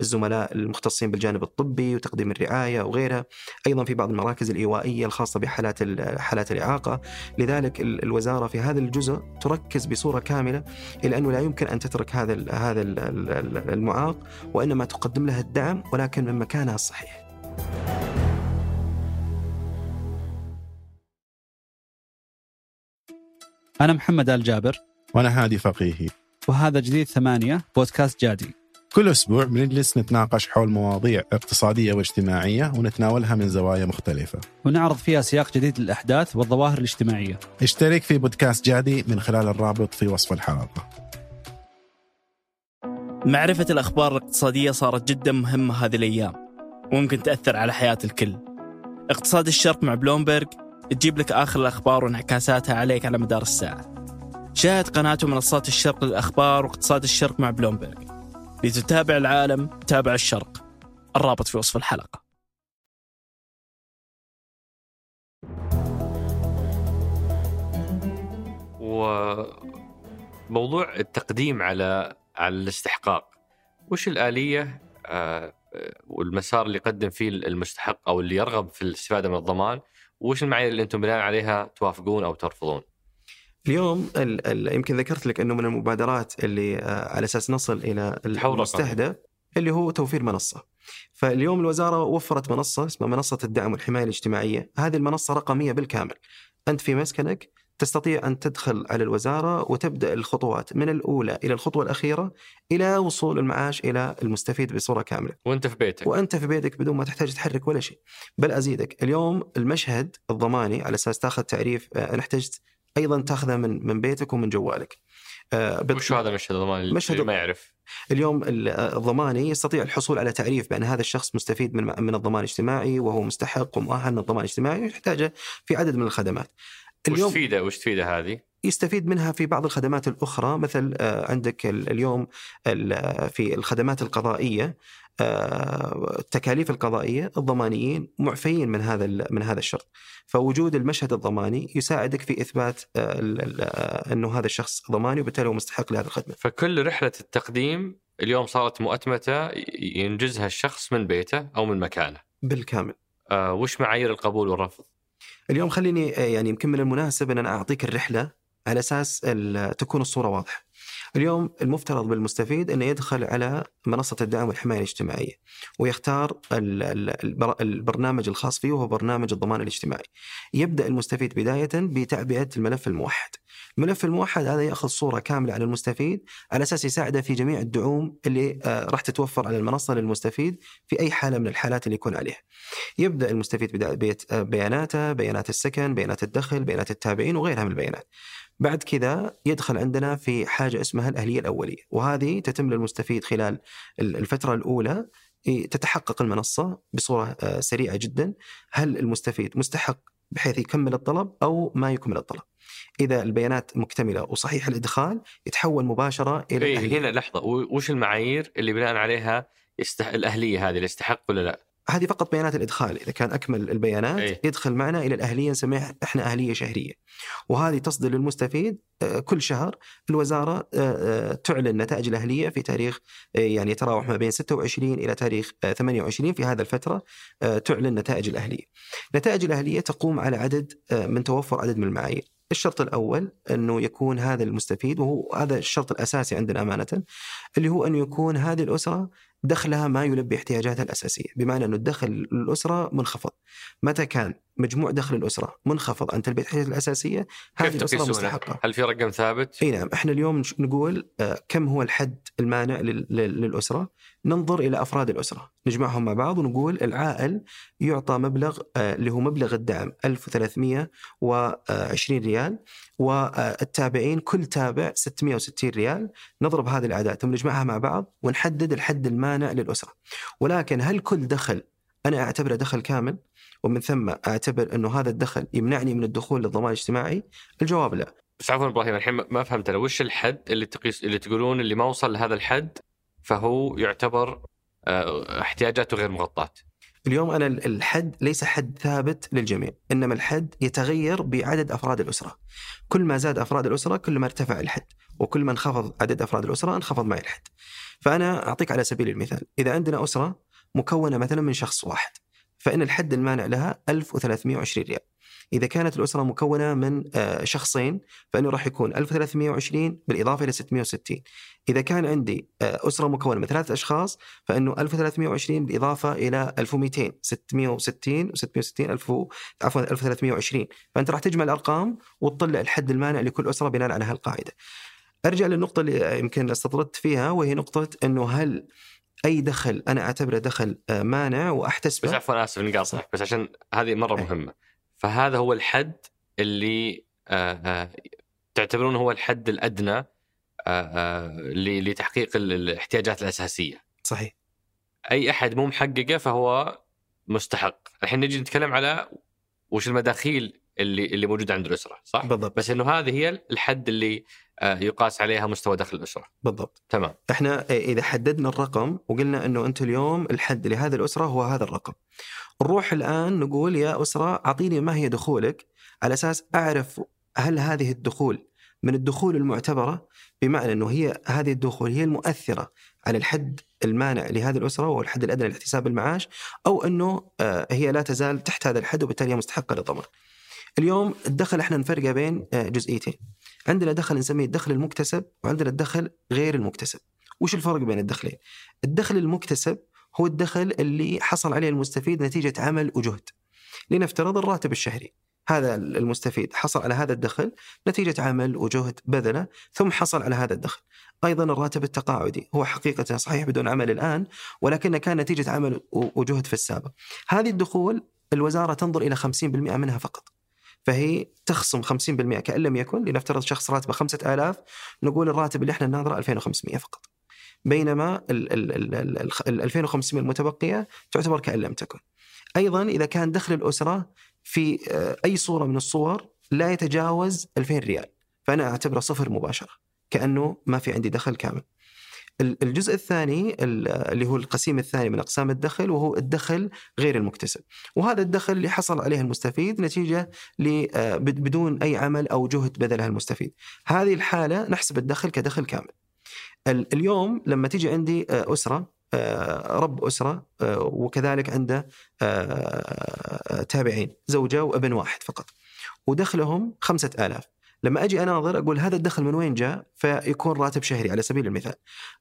الزملاء المختصين بالجانب الطبي وتقديم الرعاية وغيرها أيضا في بعض المراكز الإيوائية الخاصة بحالات حالات الإعاقة لذلك الوزارة في هذا الجزء تركز بصورة كاملة إلى أنه لا يمكن أن تترك هذا هذا المعاق وإنما تقدم له الدعم ولكن من مكانها الصحيح. أنا محمد آل جابر. وأنا هادي فقيهي. وهذا جديد ثمانية بودكاست جادي. كل أسبوع بنجلس نتناقش حول مواضيع اقتصادية واجتماعية ونتناولها من زوايا مختلفة. ونعرض فيها سياق جديد للأحداث والظواهر الاجتماعية. اشترك في بودكاست جادي من خلال الرابط في وصف الحلقة. معرفة الأخبار الاقتصادية صارت جدا مهمة هذه الأيام وممكن تأثر على حياة الكل. اقتصاد الشرق مع بلومبرج تجيب لك آخر الأخبار وانعكاساتها عليك على مدار الساعة. شاهد قناة منصات الشرق للأخبار واقتصاد الشرق مع بلومبرج لتتابع العالم تابع الشرق. الرابط في وصف الحلقة. وموضوع التقديم على على الاستحقاق. وش الآلية آه، والمسار اللي يقدم فيه المستحق أو اللي يرغب في الاستفادة من الضمان؟ وش المعايير اللي أنتم بناء عليها توافقون أو ترفضون؟ اليوم ال ال يمكن ذكرت لك أنه من المبادرات اللي آه، على أساس نصل إلى المستهدف اللي هو توفير منصة. فاليوم الوزارة وفرت منصة اسمها منصة الدعم والحماية الاجتماعية، هذه المنصة رقمية بالكامل. أنت في مسكنك تستطيع أن تدخل على الوزارة وتبدأ الخطوات من الأولى إلى الخطوة الأخيرة إلى وصول المعاش إلى المستفيد بصورة كاملة. وأنت في بيتك. وأنت في بيتك بدون ما تحتاج تحرك ولا شيء. بل أزيدك، اليوم المشهد الضماني على أساس تأخذ تعريف أنا احتجت أيضا تأخذه من من بيتك ومن جوالك. آه وش هذا المشهد الضماني المشهد ما يعرف؟ اليوم الضماني يستطيع الحصول على تعريف بأن هذا الشخص مستفيد من من الضمان الاجتماعي وهو مستحق ومؤهل للضمان الاجتماعي ويحتاجه في عدد من الخدمات. اليوم وش تفيده؟ وش تفيده هذه؟ يستفيد منها في بعض الخدمات الأخرى مثل آه، عندك اليوم في الخدمات القضائية آه، التكاليف القضائية الضمانيين معفيين من هذا من هذا الشرط. فوجود المشهد الضماني يساعدك في إثبات آه، أنه هذا الشخص ضماني وبالتالي هو مستحق لهذه الخدمة. فكل رحلة التقديم اليوم صارت مؤتمتة ينجزها الشخص من بيته أو من مكانه. بالكامل. آه وش معايير القبول والرفض؟ اليوم خليني آه، يعني يمكن من المناسب إن أنا أعطيك الرحلة على أساس تكون الصورة واضحة. اليوم المفترض بالمستفيد إنه يدخل على منصة الدعم والحماية الاجتماعية ويختار البرنامج الخاص فيه وهو برنامج الضمان الاجتماعي. يبدأ المستفيد بداية بتعبئة الملف الموحد. الملف الموحد هذا يأخذ صورة كاملة عن المستفيد على أساس يساعده في جميع الدعوم اللي آه، راح تتوفر على المنصة للمستفيد في أي حالة من الحالات اللي يكون عليها. يبدأ المستفيد بياناته، بيانات السكن، بيانات الدخل، بيانات التابعين وغيرها من البيانات. بعد كذا يدخل عندنا في حاجة اسمها الأهلية الأولية، وهذه تتم للمستفيد خلال الفترة الأولى إيه، تتحقق المنصة بصورة آه، سريعة جدا هل المستفيد مستحق بحيث يكمل الطلب أو ما يكمل الطلب. إذا البيانات مكتملة وصحيح الإدخال يتحول مباشرة إلى إيه الأهلية. هنا لحظة و- وش المعايير اللي بناء عليها يستح... الأهلية هذه اللي يستحق ولا لا؟ هذه فقط بيانات الإدخال إذا كان أكمل البيانات إيه. يدخل معنا إلى الأهلية نسميها إحنا أهلية شهرية وهذه تصدر للمستفيد آه، كل شهر الوزارة آه، آه، تعلن نتائج الأهلية في تاريخ يعني يتراوح ما بين 26 إلى تاريخ آه، 28 في هذا الفترة تعلن نتائج الأهلية. نتائج الأهلية تقوم على عدد من توفر عدد من المعايير. الشرط الأول أنه يكون هذا المستفيد وهو هذا الشرط الأساسي عندنا أمانة اللي هو انه يكون هذه الأسرة دخلها ما يلبي احتياجاتها الأساسية، بمعنى إنه الدخل الاسره منخفض. متى كان مجموع دخل الأسرة منخفض عن تلبيه احتياجاتها الأساسية هذه تقيسونه؟ مستحقة. هل في رقم ثابت؟ إي نعم إحنا اليوم نقول آه، كم هو الحد المانع لل- لل- للأسرة ننظر إلى أفراد الأسرة نجمعهم مع بعض ونقول العائل يعطى مبلغ آه، اللي هو مبلغ الدعم 1320 ريال والتابعين كل تابع 660 ريال. نضرب هذه الاعداد ثم نجمعها مع بعض ونحدد الحد المانع للأسرة. ولكن هل كل دخل أنا أعتبره دخل كامل؟ ومن ثم أعتبر أنه هذا الدخل يمنعني من الدخول للضمان الاجتماعي؟ الجواب لا. بس عفوا إبراهيم الحين ما- فهمت أنا. وش الحد اللي تقيس اللي تقولون اللي ما وصل لهذا الحد فهو يعتبر آه، احتياجاته غير مغطاة؟ اليوم أنا ال- الحد ليس حد ثابت للجميع، إنما الحد يتغير بعدد أفراد الأسرة. كل ما زاد أفراد الأسرة كل ما ارتفع الحد، وكل ما انخفض عدد أفراد الأسرة انخفض معي الحد. فأنا أعطيك على سبيل المثال، إذا عندنا أسرة مكونة مثلا من شخص واحد، فإن الحد المانع لها 1320 ريال. إذا كانت الأسرة مكونة من آه، شخصين فإنه راح يكون 1320 بالإضافة إلى 660. إذا كان عندي آه، أسرة مكونة من ثلاث أشخاص فإنه 1320 بالإضافة إلى 1200 660 و660 1000 عفوا 1320 فأنت راح تجمع الأرقام وتطلع الحد المانع لكل أسرة بناء على هالقاعدة. أرجع للنقطة اللي يمكن استطردت فيها وهي نقطة إنه هل أي دخل أنا أعتبره دخل آه، مانع بس واحتسبه عفوا آسف إني قاطعك بس عشان هذه مرة أي. مهمة فهذا هو الحد اللي آه، آه، تعتبرونه هو الحد الأدنى آه، لتحقيق ال- الاحتياجات الأساسية. صحيح. أي أحد مو محققه فهو مستحق. الحين نجي نتكلم على وش المداخيل اللي اللي موجوده عند الأسرة صح؟ بالضبط. بس إنه هذه هي الحد اللي يقاس عليها مستوى دخل الأسرة. بالضبط. تمام. إحنا إذا حددنا الرقم وقلنا إنه أنت اليوم الحد لهذه الأسرة هو هذا الرقم. نروح الآن نقول يا أسرة أعطيني ما هي دخولك على أساس أعرف هل هذه الدخول من الدخول المعتبرة بمعنى إنه هي هذه الدخول هي المؤثرة على الحد المانع لهذه الأسرة وهو الحد الأدنى لاحتساب المعاش أو إنه آه، هي لا تزال تحت هذا الحد وبالتالي هي مستحقة للضمان. اليوم الدخل إحنا نفرقه بين آه، جزئيتين. عندنا دخل نسميه الدخل المكتسب وعندنا الدخل غير المكتسب. وش الفرق بين الدخلين؟ الدخل المكتسب هو الدخل اللي حصل عليه المستفيد نتيجة عمل وجهد. لنفترض الراتب الشهري. هذا المستفيد حصل على هذا الدخل نتيجة عمل وجهد بذله ثم حصل على هذا الدخل أيضا الراتب التقاعدي هو حقيقة صحيح بدون عمل الآن ولكنه كان نتيجة عمل وجهد في السابق هذه الدخول الوزارة تنظر إلى 50% منها فقط فهي تخصم 50% كأن لم يكن لنفترض شخص راتبه 5000 نقول الراتب اللي إحنا نناظره 2500 فقط بينما ال ال ال ال ال ال 2500 المتبقية تعتبر كأن لم تكن. أيضا إذا كان دخل الأسرة في آه، أي صورة من الصور لا يتجاوز 2000 ريال فأنا أعتبره صفر مباشرة كأنه ما في عندي دخل كامل. ال- الجزء الثاني ال- اللي هو القسيم الثاني من أقسام الدخل وهو الدخل غير المكتسب. وهذا الدخل اللي حصل عليه المستفيد نتيجة ل- آه، بد- بدون أي عمل أو جهد بذلها المستفيد. هذه الحالة نحسب الدخل كدخل كامل. اليوم لما تيجي عندي آه، أسرة آه، رب أسرة آه، وكذلك عنده تابعين زوجة وابن واحد فقط. ودخلهم خمسة آلاف. لما أجي أناظر أقول هذا الدخل من وين جاء؟ فيكون راتب شهري على سبيل المثال.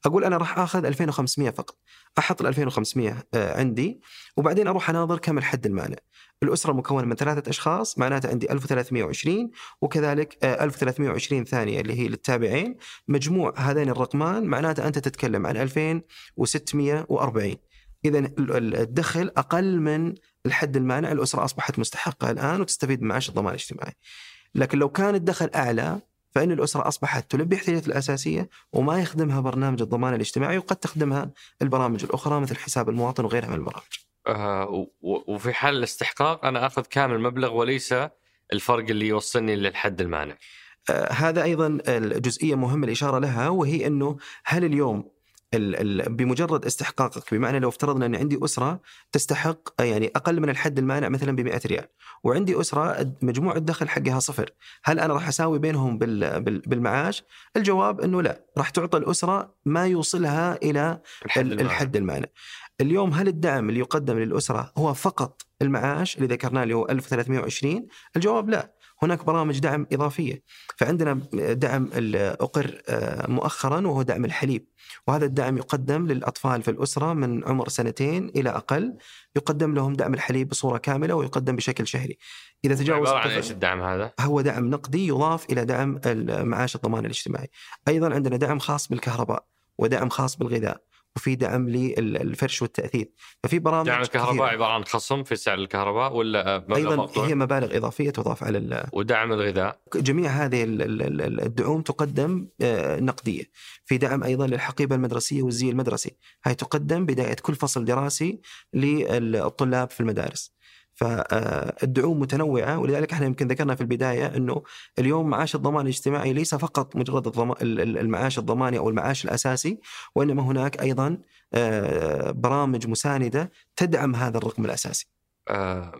أقول أنا راح أخذ 2500 فقط. أحط ال 2500 آه، عندي وبعدين أروح أناظر كم الحد المانع. الأسرة مكونة من ثلاثة أشخاص معناته عندي 1320 وكذلك آه، 1320 ثانية اللي هي للتابعين. مجموع هذين الرقمان معناته أنت تتكلم عن 2640 إذا الدخل أقل من الحد المانع. الأسرة أصبحت مستحقة الآن وتستفيد من معاش الضمان الاجتماعي. لكن لو كان الدخل أعلى فإن الأسرة أصبحت تلبي احتياجاتها الأساسية وما يخدمها برنامج الضمان الاجتماعي وقد تخدمها البرامج الأخرى مثل حساب المواطن وغيرها من البرامج آه وفي حال الاستحقاق أنا أخذ كامل المبلغ وليس الفرق اللي يوصلني للحد المانع. آه، هذا أيضا الجزئية مهمة الإشارة لها وهي إنه هل اليوم ال- ال- بمجرد استحقاقك بمعنى لو افترضنا أن عندي أسرة تستحق يعني أقل من الحد المانع مثلا ب 100 ريال وعندي أسرة مجموع الدخل حقها صفر هل أنا راح أساوي بينهم بال- بال- بالمعاش؟ الجواب إنه لا راح تعطى الأسرة ما يوصلها إلى الحد ال- المانع. الحد المانع. اليوم هل الدعم اللي يقدم للأسرة هو فقط المعاش اللي ذكرناه اللي هو 1320 الجواب لا. هناك برامج دعم إضافية فعندنا دعم أقر آه، مؤخرا وهو دعم الحليب وهذا الدعم يقدم للأطفال في الأسرة من عمر سنتين إلى أقل يقدم لهم دعم الحليب بصورة كاملة ويقدم بشكل شهري إذا تجاوز عبارة عن إيش الدعم هذا؟ هو دعم نقدي يضاف إلى دعم معاش الضمان الاجتماعي. أيضا عندنا دعم خاص بالكهرباء ودعم خاص بالغذاء وفي دعم للفرش والتاثيث ففي برامج دعم الكهرباء كثيرة. عبارة عن خصم في سعر الكهرباء ولا مبلغ أيضا مقطوع؟ هي مبالغ إضافية تضاف على ال- ودعم الغذاء جميع هذه ال- ال- ال- الدعوم تقدم آه، نقدية. في دعم أيضا للحقيبة المدرسية والزي المدرسي، هاي تقدم بداية كل فصل دراسي للطلاب في المدارس. فالدعوم متنوعة ولذلك إحنا يمكن ذكرنا في البداية إنه اليوم معاش الضمان الاجتماعي ليس فقط مجرد الضما- ال- ال- المعاش الضماني أو المعاش الأساسي وإنما هناك أيضا آه، برامج مساندة تدعم هذا الرقم الأساسي. آه،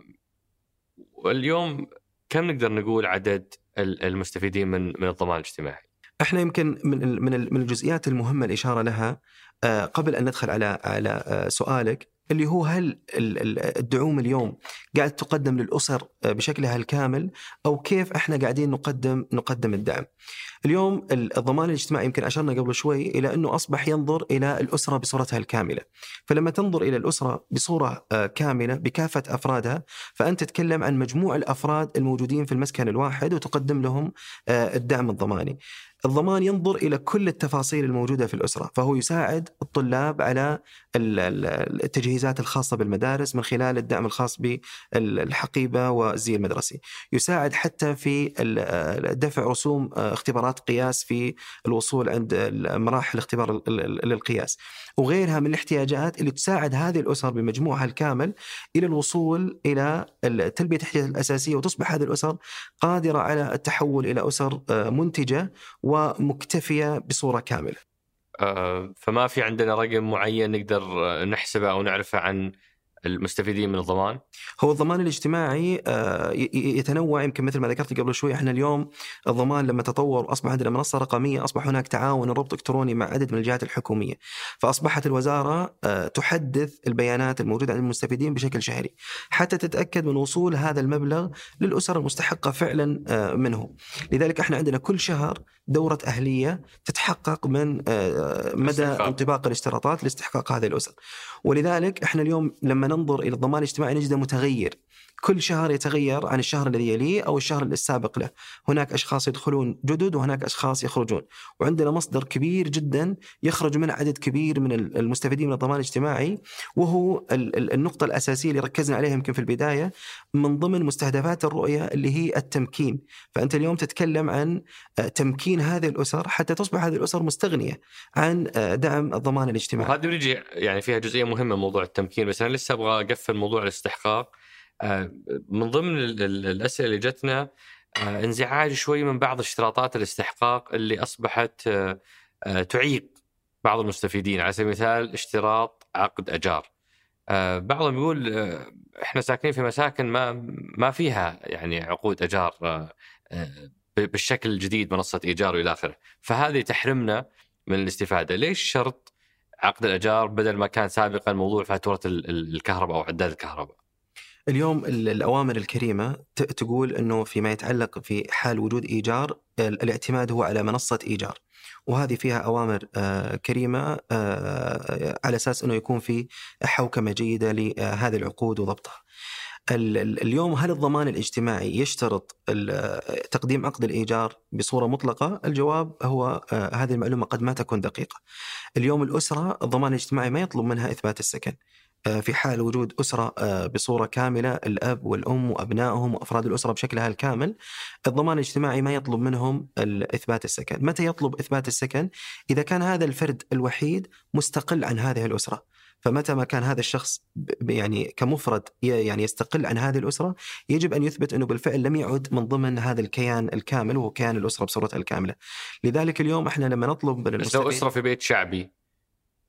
واليوم كم نقدر نقول عدد ال- المستفيدين من من الضمان الاجتماعي؟ إحنا يمكن من من ال- من الجزئيات المهمة الإشارة لها آه، قبل أن ندخل على على سؤالك اللي هو هل ال- ال- الدعوم اليوم قاعد تقدم للأسر بشكلها الكامل أو كيف إحنا قاعدين نقدم نقدم الدعم. اليوم ال- الضمان الاجتماعي يمكن أشرنا قبل شوي إلى إنه أصبح ينظر إلى الأسرة بصورتها الكاملة. فلما تنظر إلى الأسرة بصورة آه، كاملة بكافة أفرادها فأنت تتكلم عن مجموع الأفراد الموجودين في المسكن الواحد وتقدم لهم آه، الدعم الضماني. الضمان ينظر إلى كل التفاصيل الموجودة في الأسرة، فهو يساعد الطلاب على ال- ال- التجهيزات الخاصة بالمدارس من خلال الدعم الخاص بالحقيبة والزي المدرسي. يساعد حتى في دفع رسوم اختبارات قياس في الوصول عند مراحل اختبار القياس. وغيرها من الاحتياجات اللي تساعد هذه الأسر بمجموعها الكامل إلى الوصول إلى ال- تلبية الاحتياجات الأساسية وتصبح هذه الأسر قادرة على التحول إلى أسر آه، منتجة ومكتفية بصورة كاملة. آه، فما في عندنا رقم معين نقدر آه، نحسبه أو نعرفه عن المستفيدين من الضمان؟ هو الضمان الاجتماعي آه، يتنوع يمكن مثل ما ذكرت قبل شوي إحنا اليوم الضمان لما تطور واصبح عندنا منصة رقمية أصبح هناك تعاون وربط إلكتروني مع عدد من الجهات الحكومية فأصبحت الوزارة آه، تحدث البيانات الموجودة عند المستفيدين بشكل شهري حتى تتأكد من وصول هذا المبلغ للأسر المستحقة فعلا آه، منه لذلك إحنا عندنا كل شهر دورة أهلية تتحقق من مدى الاستحقاق. انطباق الاشتراطات لاستحقاق هذه الأسر ولذلك إحنا اليوم لما ننظر إلى الضمان الاجتماعي نجده متغير. كل شهر يتغير عن الشهر الذي يليه أو الشهر السابق له، هناك أشخاص يدخلون جدد وهناك أشخاص يخرجون، وعندنا مصدر كبير جدا يخرج منه عدد كبير من المستفيدين من الضمان الاجتماعي وهو ال- ال- النقطة الأساسية اللي ركزنا عليها يمكن في البداية من ضمن مستهدفات الرؤية اللي هي التمكين، فأنت اليوم تتكلم عن آه، تمكين هذه الأسر حتى تصبح هذه الأسر مستغنية عن آه، دعم الضمان الاجتماعي. وهذه بنجي يعني فيها جزئية مهمة موضوع التمكين بس أنا لسه أبغى أقفل موضوع الاستحقاق. من ضمن ال- ال- الأسئلة اللي جتنا آه، انزعاج شوي من بعض اشتراطات الاستحقاق اللي أصبحت آه، آه، تعيق بعض المستفيدين. على سبيل المثال اشتراط عقد أجار. آه، بعضهم يقول آه، إحنا ساكنين في مساكن ما ما فيها يعني عقود أجار آه، آه، بالشكل الجديد منصة إيجار وإلى آخره. فهذه تحرمنا من الاستفادة. ليش شرط عقد الأجار بدل ما كان سابقا موضوع فاتورة ال- ال- الكهرباء أو عداد الكهرباء؟ اليوم ال- الأوامر الكريمة ت- تقول أنه فيما يتعلق في حال وجود إيجار ال- الاعتماد هو على منصة إيجار. وهذه فيها أوامر آه، كريمة آه، على أساس أنه يكون في حوكمة جيدة لهذه العقود وضبطها. ال- ال- اليوم هل الضمان الاجتماعي يشترط تقديم عقد الإيجار بصورة مطلقة؟ الجواب هو آه، هذه المعلومة قد ما تكون دقيقة. اليوم الأسرة الضمان الاجتماعي ما يطلب منها إثبات السكن. آه، في حال وجود أسرة آه، بصورة كاملة الأب والأم وأبنائهم وأفراد الأسرة بشكلها الكامل الضمان الاجتماعي ما يطلب منهم إثبات السكن متى يطلب إثبات السكن؟ إذا كان هذا الفرد الوحيد مستقل عن هذه الأسرة فمتى ما كان هذا الشخص يعني كمفرد يعني يستقل عن هذه الأسرة يجب أن يثبت أنه بالفعل لم يعد من ضمن هذا الكيان الكامل وهو كيان الأسرة بصورتها الكاملة. لذلك اليوم إحنا لما نطلب من لو أسرة في بيت شعبي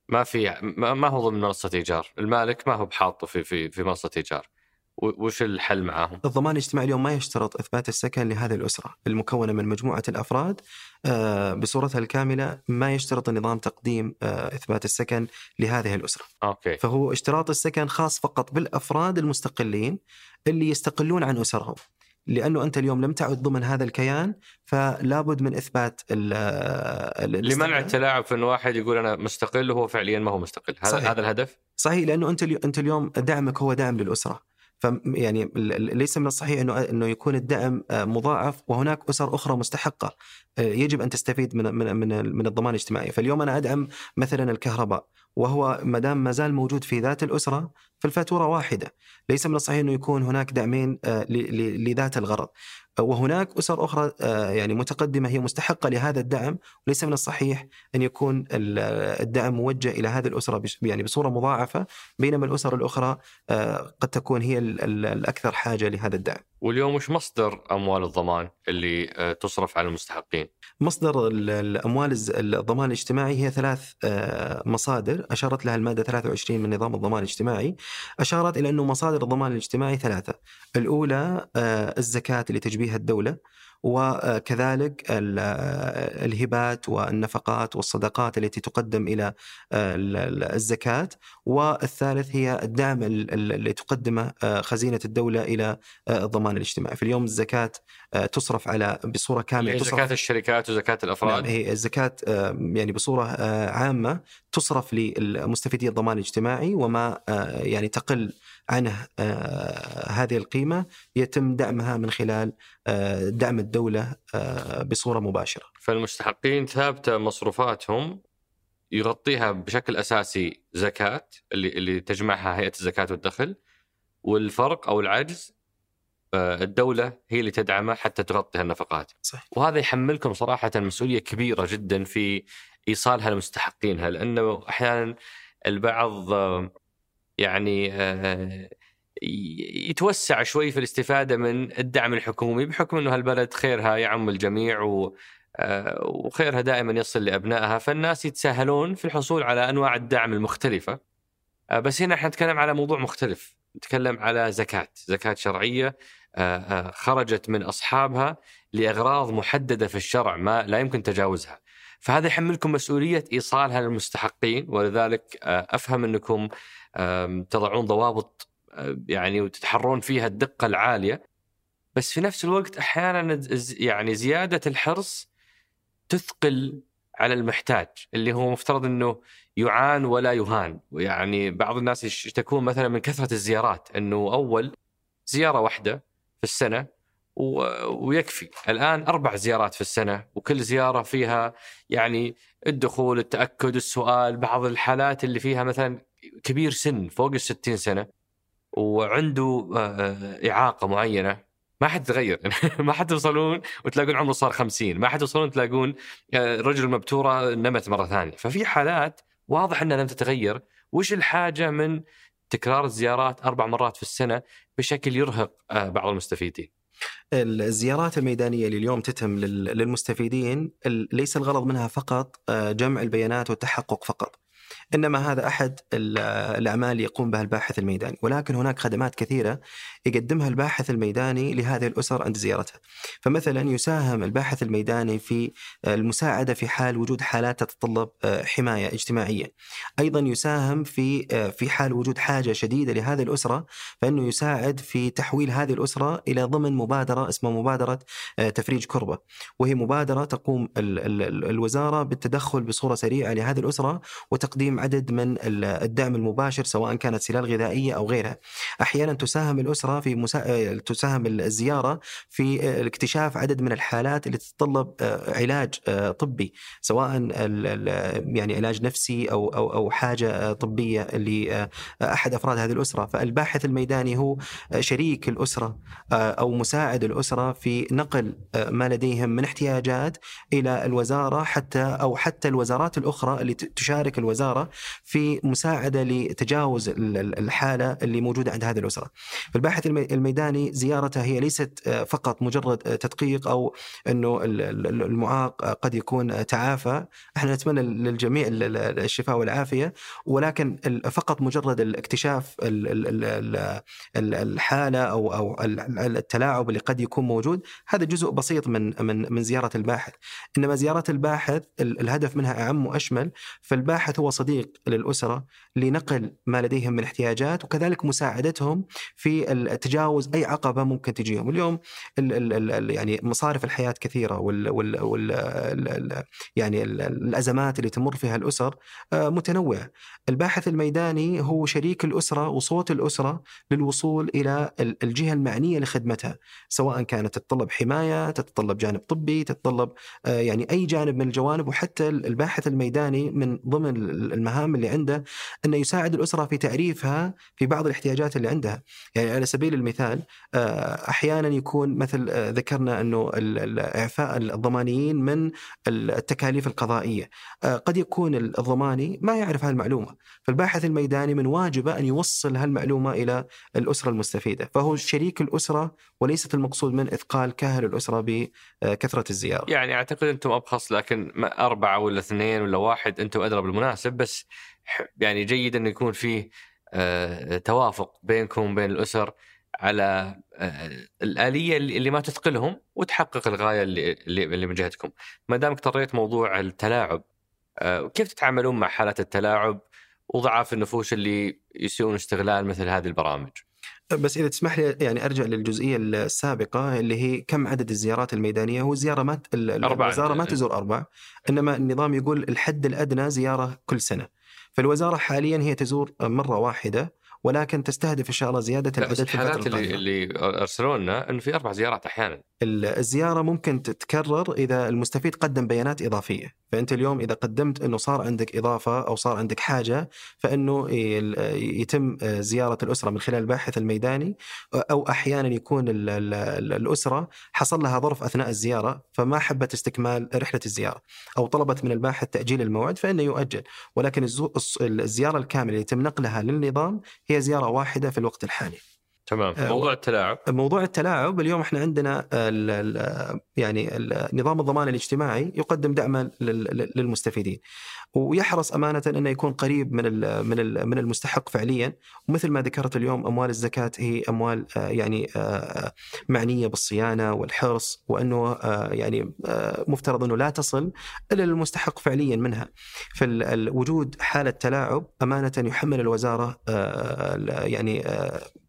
ما في ما هو ضمن منصة إيجار، المالك ما هو بحاطه في في في منصة إيجار. وش الحل معاهم؟ الضمان الاجتماعي اليوم ما يشترط إثبات السكن لهذه الأسرة المكونة من مجموعة الأفراد آه، بصورتها الكاملة ما يشترط النظام تقديم آه، إثبات السكن لهذه الأسرة. أوكي. فهو اشتراط السكن خاص فقط بالأفراد المستقلين اللي يستقلون عن أسرهم. لأنه أنت اليوم لم تعد ضمن هذا الكيان فلا بد من إثبات ال لمنع التلاعب في انه واحد يقول أنا مستقل وهو فعليا ما هو مستقل. هذا هذا الهدف؟ صحيح لأنه أنت أنت اليوم دعمك هو دعم للأسرة. فيعني ليس من الصحيح إنه إنه يكون الدعم آه، مضاعف وهناك أسر أخرى مستحقة. آه، يجب أن تستفيد من من من, من الضمان الاجتماعي، فاليوم أنا ادعم مثلا الكهرباء وهو ما دام ما زال موجود في ذات الأسرة فالفاتورة واحدة، ليس من الصحيح إنه يكون هناك دعمين آه، لذات الغرض. وهناك أسر أخرى آه، يعني متقدمة هي مستحقة لهذا الدعم وليس من الصحيح أن يكون الدعم موجه إلى هذه الأسرة يعني بصورة مضاعفة بينما الأسر الأخرى آه، قد تكون هي الأكثر حاجة لهذا الدعم. واليوم وش مصدر أموال الضمان اللي آه، تصرف على المستحقين؟ مصدر الاموال الضمان الاجتماعي هي ثلاث مصادر أشارت لها المادة 23 من نظام الضمان الاجتماعي أشارت إلى أنه مصادر الضمان الاجتماعي ثلاثة. الأولى الزكاة لتجبير بها الدولة وكذلك الهبات والنفقات والصدقات التي تقدم إلى الزكاة. والثالث هي الدعم اللي تقدمه خزينة الدولة إلى الضمان الاجتماعي. في اليوم الزكاة تصرف على بصورة كاملة تصرف زكاة الشركات وزكاة الأفراد؟ نعم هي الزكاة يعني بصورة عامة تصرف لمستفيدي الضمان الاجتماعي وما يعني تقل عنه هذه القيمة يتم دعمها من خلال دعم الدولة آه، بصورة مباشرة. فالمستحقين ثابتة مصروفاتهم يغطيها بشكل أساسي زكاة اللي اللي تجمعها هيئة الزكاة والدخل والفرق أو العجز آه، الدولة هي اللي تدعمه حتى تغطي النفقات صحيح. وهذا يحملكم صراحة مسؤولية كبيرة جدا في إيصالها لمستحقينها لأنه أحيانا البعض آه، يعني يتوسع شوي في الاستفادة من الدعم الحكومي بحكم إنه هالبلد خيرها يعم الجميع و آه، وخيرها دائما يصل لأبنائها فالناس يتساهلون في الحصول على أنواع الدعم المختلفة. آه، بس هنا إحنا نتكلم على موضوع مختلف. نتكلم على زكاة زكاة شرعية آه، خرجت من أصحابها لأغراض محددة في الشرع ما لا يمكن تجاوزها. فهذا يحملكم مسؤولية إيصالها للمستحقين ولذلك أفهم إنكم تضعون ضوابط يعني وتتحرون فيها الدقة العالية. بس في نفس الوقت أحيانا يعني زيادة الحرص تثقل على المحتاج اللي هو مفترض إنه يعان ولا يهان. ويعني بعض الناس يشتكون مثلا من كثرة الزيارات إنه أول زيارة واحدة في السنة ويكفي. الآن أربع زيارات في السنة وكل زيارة فيها يعني الدخول التأكد السؤال بعض الحالات اللي فيها مثلا كبير سن فوق ال سنة وعنده آه، آه، إعاقة معينة. ما حد تغير ما حد توصلون وتلاقون عمره صار 50 ما حد توصلون تلاقون آه، رجل مبتورة نمت مرة ثانية. ففي حالات واضح إنها لم تتغير. وش الحاجة من تكرار الزيارات أربع مرات في السنة بشكل يرهق بعض المستفيدين؟ الزيارات الميدانية اللي اليوم تتم للمستفيدين ليس الغرض منها فقط جمع البيانات والتحقق فقط. إنما هذا أحد الأعمال يقوم بها الباحث الميداني، ولكن هناك خدمات كثيرة يقدمها الباحث الميداني لهذه الأسر عند زيارتها. فمثلا يساهم الباحث الميداني في المساعدة في حال وجود حالات تتطلب آه، حماية اجتماعية. أيضا يساهم في آه، في حال وجود حاجة شديدة لهذه الأسرة فإنه يساعد في تحويل هذه الأسرة إلى ضمن مبادرة اسمها مبادرة آه، تفريج كربة، وهي مبادرة تقوم الوزارة بالتدخل بصورة سريعة لهذه الأسرة وتقديم تقديم عدد من الدعم المباشر سواء كانت سلال غذائية أو غيرها. أحيانا تساهم الأسرة في مسا... تساهم الزيارة في اكتشاف عدد من الحالات اللي تتطلب علاج طبي سواء يعني علاج نفسي أو أو أو حاجة طبية لاحد أفراد هذه الأسرة، فالباحث الميداني هو شريك الأسرة أو مساعد الأسرة في نقل ما لديهم من احتياجات إلى الوزارة حتى أو حتى الوزارات الأخرى اللي تشارك الوزارة في مساعده لتجاوز الحاله اللي موجوده عند هذه الاسره. فالباحث الميداني زيارته هي ليست فقط مجرد تدقيق أو انه المعاق قد يكون تعافى، إحنا نتمنى للجميع الشفاء والعافيه ولكن فقط مجرد الاكتشاف الحاله أو أو التلاعب اللي قد يكون موجود هذا جزء بسيط من من من زياره الباحث انما زياره الباحث الهدف منها اعم واشمل فالباحث هو صديق للأسرة لنقل ما لديهم من احتياجات وكذلك مساعدتهم في تجاوز أي عقبة ممكن تجيهم. اليوم ال ال ال يعني مصارف الحياة كثيرة وال وال وال يعني الأزمات اللي تمر فيها الأسر متنوعه الباحث الميداني هو شريك الأسرة وصوت الأسرة للوصول إلى الجهة المعنية لخدمتها سواء كانت تتطلب حماية تتطلب جانب طبي تتطلب يعني أي جانب من الجوانب. وحتى الباحث الميداني من ضمن المهام اللي عنده إنه يساعد الأسرة في تعريفها في بعض الاحتياجات اللي عندها. يعني على سبيل المثال أحيانا يكون مثل ذكرنا إنه إعفاء الضمانيين من التكاليف القضائية. قد يكون الضماني ما يعرف هالمعلومة. فالباحث الميداني من واجبه أن يوصل هالمعلومة إلى الأسرة المستفيدة. فهو شريك الأسرة وليست المقصود من إثقال كاهل الأسرة بكثره الزيارة. يعني أعتقد أنتم أبخص لكن أربعة ولا اثنين ولا واحد أنتم أدرى بالمناسب بس يعني جيد انه يكون فيه توافق بينكم وبين الأسر على الآلية اللي ما تثقلهم وتحقق الغاية اللي اللي من جهتكم. ما دامك طريت موضوع التلاعب كيف تتعاملون مع حالات التلاعب وضعاف النفوس اللي يسوون استغلال مثل هذه البرامج؟ بس إذا تسمح لي يعني أرجع للجزئية السابقة اللي هي كم عدد الزيارات الميدانية هو زيارة ما الوزارة ما تزور أربع إنما النظام يقول الحد الأدنى زيارة كل سنة فالوزارة حاليا هي تزور مرة واحدة ولكن تستهدف إن شاء الله زيادة العدد في الحالات اللي, اللي ارسلوا لنا انه في أربع زيارات أحيانا. الزيارة ممكن تتكرر إذا المستفيد قدم بيانات إضافية. فأنت اليوم إذا قدمت إنه صار عندك إضافة أو صار عندك حاجة فإنه يتم زيارة الأسرة من خلال الباحث الميداني أو أحيانا يكون الأسرة حصل لها ظرف أثناء الزيارة فما حبت استكمال رحلة الزيارة أو طلبت من الباحث تأجيل الموعد فإنه يؤجل. ولكن الزيارة الكاملة اللي يتم نقلها للنظام هي زيارة واحدة في الوقت الحالي. تمام. موضوع التلاعب. موضوع التلاعب اليوم إحنا عندنا ال ال يعني نظام الضمان الاجتماعي يقدم دعما للمستفيدين ويحرص أمانة إنه يكون قريب من من من المستحق فعليا ومثل ما ذكرت اليوم أموال الزكاة هي أموال يعني معنية بالصيانة والحرص وأنه يعني مفترض إنه لا تصل الا للمستحق فعليا منها. فوجود حالة تلاعب أمانة يحمل الوزارة يعني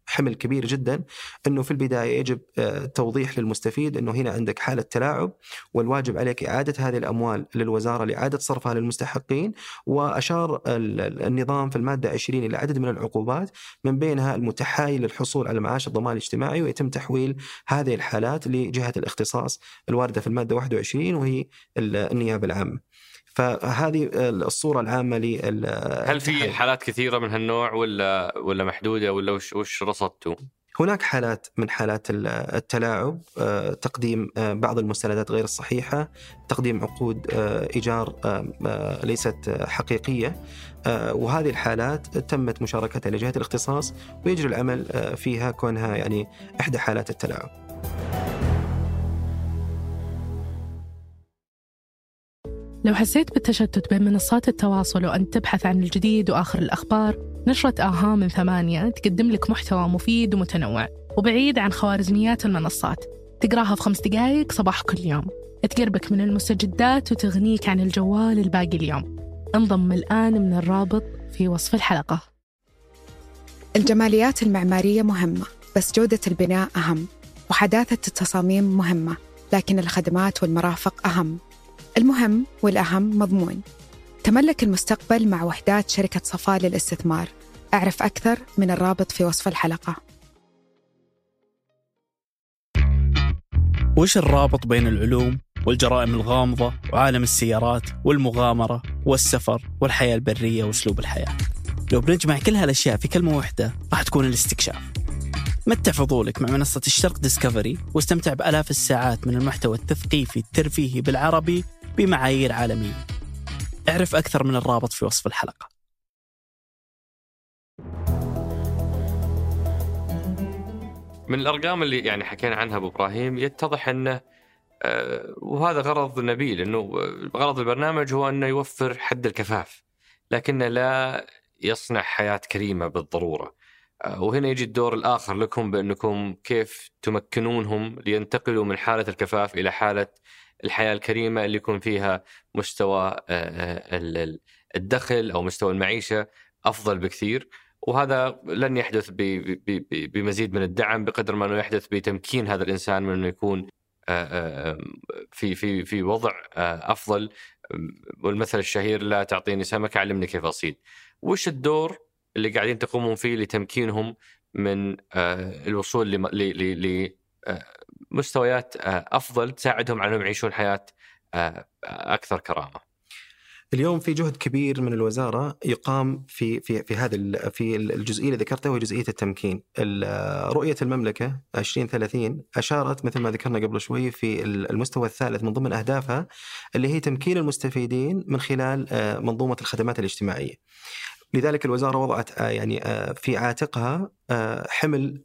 حمل كبير جدا إنه في البداية يجب توضيح للمستفيد إنه هنا عندك حالة تلاعب والواجب عليك إعادة هذه الأموال للوزارة لإعادة صرفها للمستحقين وأشار النظام في المادة 20 إلى عدد من العقوبات من بينها المتحايل للحصول على معاش الضمان الاجتماعي ويتم تحويل هذه الحالات لجهة الاختصاص الواردة في المادة 21 وهي النيابة العامة. فهذه الصورة العامة ل هل في حالات كثيرة من هالنوع ولا ولا محدودة ولا وش وش رصدتوا؟ هناك حالات من حالات التلاعب تقديم بعض المستندات غير الصحيحة تقديم عقود إيجار ليست حقيقية وهذه الحالات تمت مشاركتها لجهة الاختصاص ويجري العمل فيها كونها يعني إحدى حالات التلاعب لو حسيت بالتشتت بين منصات التواصل وأنت تبحث عن الجديد وآخر الأخبار نشرة آها من ثمانية تقدم لك محتوى مفيد ومتنوع وبعيد عن خوارزميات المنصات. تقراها في خمس دقايق صباح كل يوم. تقربك من المستجدات وتغنيك عن الجوال الباقي اليوم. انضم الآن من الرابط في وصف الحلقة. الجماليات المعمارية مهمة بس جودة البناء أهم وحداثة التصاميم مهمة لكن الخدمات والمرافق أهم. المهم والأهم مضمون. تملك المستقبل مع وحدات شركة صفاء للاستثمار. أعرف أكثر من الرابط في وصف الحلقة. وش الرابط بين العلوم والجرائم الغامضة وعالم السيارات والمغامرة والسفر والحياة البرية وأسلوب الحياة؟ لو بنجمع كل هالأشياء في كلمة واحدة راح تكون الاستكشاف. متع فضولك مع منصة الشرق ديسكفري واستمتع بآلاف الساعات من المحتوى التثقيفي الترفيهي بالعربي بمعايير عالمية. اعرف أكثر من الرابط في وصف الحلقة. من الأرقام اللي يعني حكينا عنها أبو إبراهيم يتضح أنه آه، وهذا غرض نبيل إنه غرض البرنامج هو أنه يوفر حد الكفاف لكنه لا يصنع حياة كريمة بالضرورة. آه، وهنا يجي الدور الآخر لكم بأنكم كيف تمكنونهم لينتقلوا من حالة الكفاف إلى حالة الحياة الكريمة اللي يكون فيها مستوى آه، الدخل أو مستوى المعيشة أفضل بكثير وهذا لن يحدث بمزيد من الدعم بقدر ما إنه يحدث بتمكين هذا الإنسان من إنه يكون في في في وضع أفضل والمثل الشهير لا تعطيني سمكه علمني كيف أصيد. وش الدور اللي قاعدين تقومون فيه لتمكينهم من الوصول لمستويات أفضل تساعدهم على إنهم يعيشون حياة أكثر كرامة. اليوم في جهد كبير من الوزارة يقام في في في هذا في الجزئية اللي ذكرتها وهي جزئية التمكين. رؤية المملكة 2030 أشارت مثل ما ذكرنا قبل شوي في المستوى الثالث من ضمن أهدافها اللي هي تمكين المستفيدين من خلال آه، منظومة الخدمات الاجتماعية. لذلك الوزارة وضعت آه، يعني آه، في عاتقها آه، حمل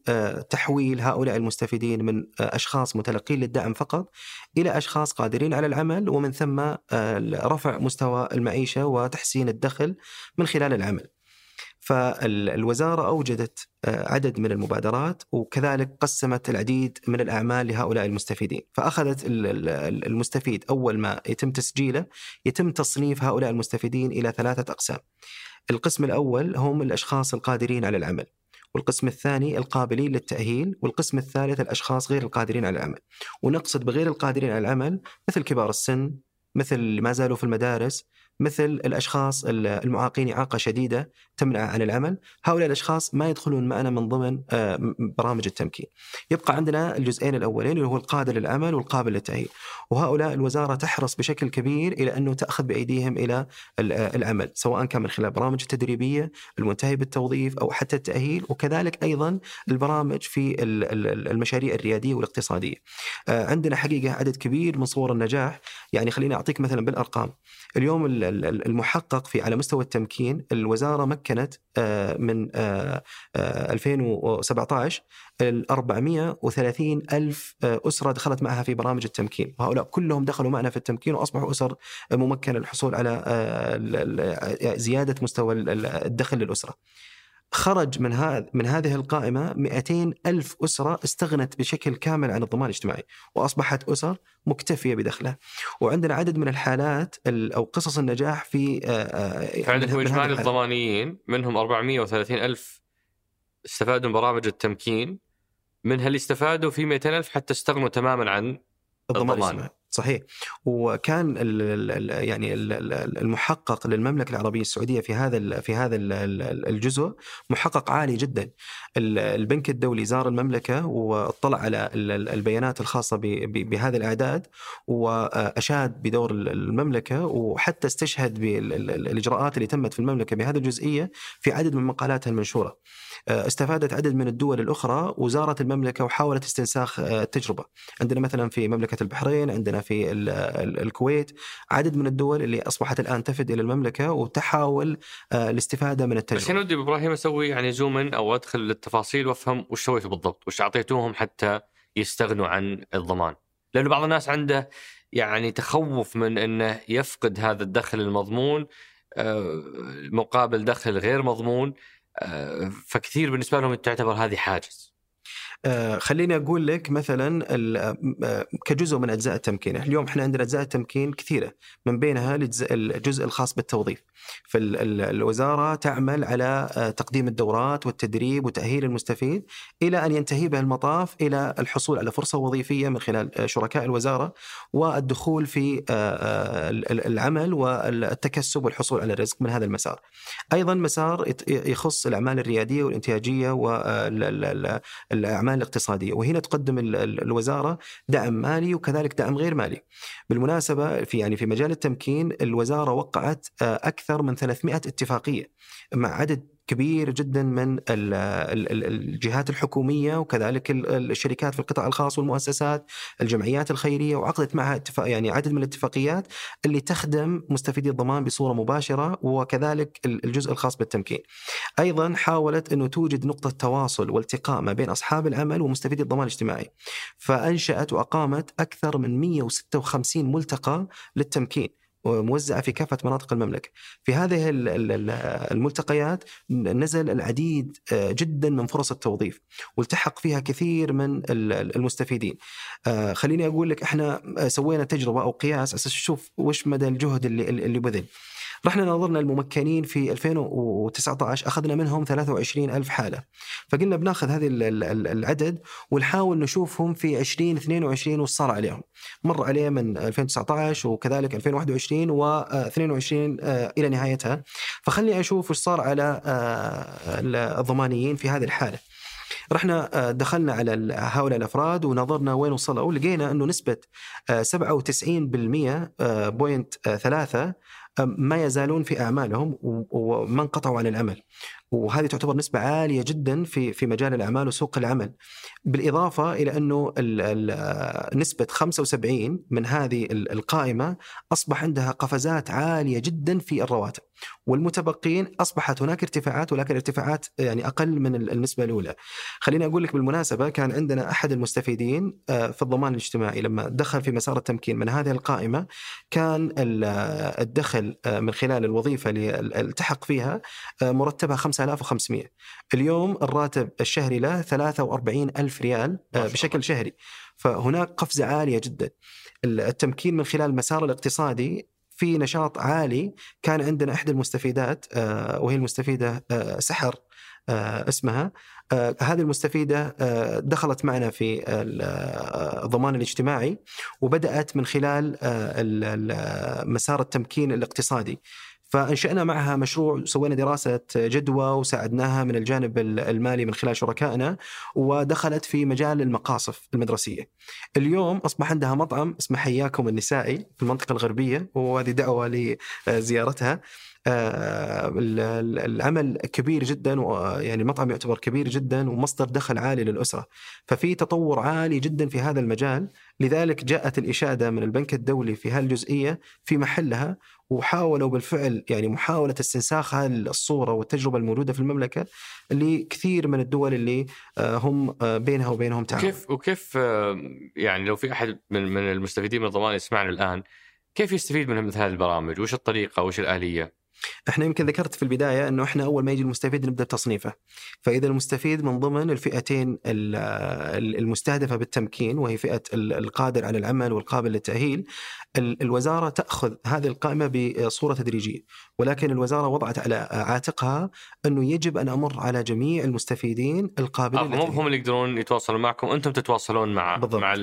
تحويل هؤلاء المستفيدين من أشخاص متلقين للدعم فقط إلى أشخاص قادرين على العمل ومن ثم رفع مستوى المعيشة وتحسين الدخل من خلال العمل. فالوزارة أوجدت عدد من المبادرات وكذلك قسمت العديد من الأعمال لهؤلاء المستفيدين، فأخذت المستفيد أول ما يتم تسجيله يتم تصنيف هؤلاء المستفيدين إلى ثلاثة أقسام. القسم الأول هم الأشخاص القادرين على العمل والقسم الثاني القابلين للتأهيل والقسم الثالث الأشخاص غير القادرين على العمل. ونقصد بغير القادرين على العمل مثل كبار السن مثل ما زالوا في المدارس مثل الأشخاص المعاقين إعاقة شديدة تمنع عن العمل، هؤلاء الأشخاص ما يدخلون معنا من ضمن آه، برامج التمكين. يبقى عندنا الجزئين الأولين اللي هو القادر للعمل والقابل للتأهيل، وهؤلاء الوزارة تحرص بشكل كبير إلى أنه تأخذ بأيديهم إلى العمل، سواء كان من خلال برامج التدريبية المنتهي بالتوظيف أو حتى التأهيل، وكذلك أيضا البرامج في المشاريع الريادية والاقتصادية. آه، عندنا حقيقة عدد كبير من صور النجاح، يعني خليني أعطيك مثلا بالأرقام. اليوم المحقق في على مستوى التمكين الوزارة مكنت آه، من 2017 ال 430 ألف آه، أسرة دخلت معها في برامج التمكين. وهؤلاء كلهم دخلوا معنا في التمكين وأصبحوا أسر ممكنة للحصول على آه، زيادة مستوى الدخل للأسرة. خرج من هذا من هذه القائمة 200 ألف أسرة استغنت بشكل كامل عن الضمان الاجتماعي وأصبحت أسر مكتفية بدخلها. وعندنا عدد من الحالات أو قصص النجاح في آه، آه، فعندكم إجمالي الضمانيين منهم 430 ألف استفادوا من برامج التمكين منها اللي استفادوا في 200 ألف حتى استغنوا تماما عن الضمان, الضمان. صحيح. وكان ال ال يعني ال المحقق للمملكة العربية السعودية في هذا في هذا الجزء محقق عالي جدا. البنك الدولي زار المملكة واطلع على البيانات الخاصة بهذه الأعداد وأشاد بدور المملكة وحتى استشهد بالاجراءات اللي تمت في المملكة بهذه الجزئية في عدد من مقالاتها المنشورة. استفادت عدد من الدول الأخرى وزارت المملكة وحاولت استنساخ التجربة عندنا مثلا في مملكة البحرين عندنا في الكويت عدد من الدول اللي أصبحت الآن تفد إلى المملكة وتحاول آه، الاستفادة من التجربة. بس ودي إبراهيم أسوي يعني زوم أو أدخل للتفاصيل وأفهم وش سويتوا بالضبط، وش أعطيتوهم حتى يستغنوا عن الضمان. لأنه بعض الناس عنده يعني تخوف من إنه يفقد هذا الدخل المضمون آه، مقابل دخل غير مضمون آه، فكثير بالنسبة لهم تعتبر هذه حاجز. آه خليني أقول لك مثلا آه كجزء من أجزاء التمكين، اليوم إحنا عندنا أجزاء التمكين كثيرة من بينها الجزء الخاص بالتوظيف. فالوزاره تعمل على آه، تقديم الدورات والتدريب وتأهيل المستفيد إلى أن ينتهي به المطاف إلى الحصول على فرصة وظيفية من خلال آه، شركاء الوزارة والدخول في العمل والتكسب والحصول على الرزق من هذا المسار. أيضا مسار يخص الأعمال الريادية والإنتاجية والاعمال الاقتصادية وهنا تقدم الوزارة دعم مالي وكذلك دعم غير مالي. بالمناسبة في يعني في مجال التمكين الوزارة وقعت آه، أكثر من 300 اتفاقية مع عدد كبير جدا من الجهات الحكومية وكذلك الشركات في القطاع الخاص والمؤسسات الجمعيات الخيرية وعقدت معها اتفاق يعني عدد من الاتفاقيات اللي تخدم مستفيدي الضمان بصورة مباشرة وكذلك الجزء الخاص بالتمكين. أيضا حاولت أنه توجد نقطة تواصل والتقاء ما بين أصحاب العمل ومستفيدي الضمان الاجتماعي. فأنشأت وأقامت أكثر من 156 ملتقى للتمكين. موزعة في كافة مناطق المملكة. في هذه الملتقيات نزل العديد آه، جدا من فرص التوظيف والتحق فيها كثير من المستفيدين. آه، خليني أقول لك إحنا سوينا تجربة أو قياس أساس نشوف وش مدى الجهد اللي, اللي بذل. رحنا نظرنا الممكنين في 2019 أخذنا منهم 23 ألف حالة. فقلنا بناخذ هذه العدد ونحاول نشوفهم في 2022 وش صار عليهم. مر عليه من 2019 وكذلك 2021 و22 آه، إلى نهايتها. فخلني أشوف وش صار على آه، الضمانيين في هذه الحالة. رحنا آه، دخلنا على هؤلاء الأفراد ونظرنا وين وصلوا. ولقينا أنه نسبة 97% بوينت ثلاثة ما يزالون في أعمالهم وما انقطعوا عن العمل وهذه تعتبر نسبة عالية جدا في في مجال الأعمال وسوق العمل. بالإضافة إلى أنه نسبة 75 من هذه القائمة أصبح عندها قفزات عالية جدا في الرواتب. والمتبقين أصبحت هناك ارتفاعات ولكن ارتفاعات يعني أقل من النسبة الأولى. خليني أقول لك بالمناسبة كان عندنا أحد المستفيدين آه، في الضمان الاجتماعي لما دخل في مسار التمكين من هذه القائمة كان الدخل آه، من خلال الوظيفة اللي التحق فيها آه، مرتبها 5500 اليوم الراتب الشهري له 43 ألف ريال آه، بشكل شهري. فهناك قفزة عالية جدا. التمكين من خلال المسار الاقتصادي في نشاط عالي كان عندنا إحدى المستفيدات آه، وهي المستفيدة آه، سحر اسمها. هذه المستفيدة دخلت معنا في الضمان الاجتماعي وبدأت من خلال مسار التمكين الاقتصادي. فانشأنا معها مشروع سوينا دراسة جدوى وساعدناها من الجانب المالي من خلال شركائنا ودخلت في مجال المقاصف المدرسية. اليوم أصبح عندها مطعم اسمه حياكم النسائي في المنطقة الغربية وهذه دعوة لزيارتها. آه، العمل كبير جدا ويعني المطعم يعتبر كبير جدا ومصدر دخل عالي للأسرة ففي تطور عالي جدا في هذا المجال لذلك جاءت الإشادة من البنك الدولي في هالجزئية في محلها وحاولوا بالفعل يعني محاولة استنساخ هذه الصورة والتجربة الموجودة في المملكة لكثير من الدول اللي آه، هم آه، بينها وبينهم تعاون. كيف وكيف يعني لو في أحد من المستفيدين من الضمان يسمعنا الآن كيف يستفيد من مثل هذه البرامج؟ وش الطريقة؟ وش الآلية؟ إحنا يمكن ذكرت في البداية إنه إحنا أول ما يجي المستفيد نبدأ تصنيفه. فإذا المستفيد من ضمن الفئتين المستهدفة بالتمكين وهي فئة القادر على العمل والقابل للتأهيل، الوزارة تأخذ هذه القائمة بصورة تدريجية، ولكن الوزارة وضعت على عاتقها أنه يجب أن أمر على جميع المستفيدين القابلين مو هم اللي يقدرون يتواصلون معكم، أنتم تتواصلون مع بالضبط. مع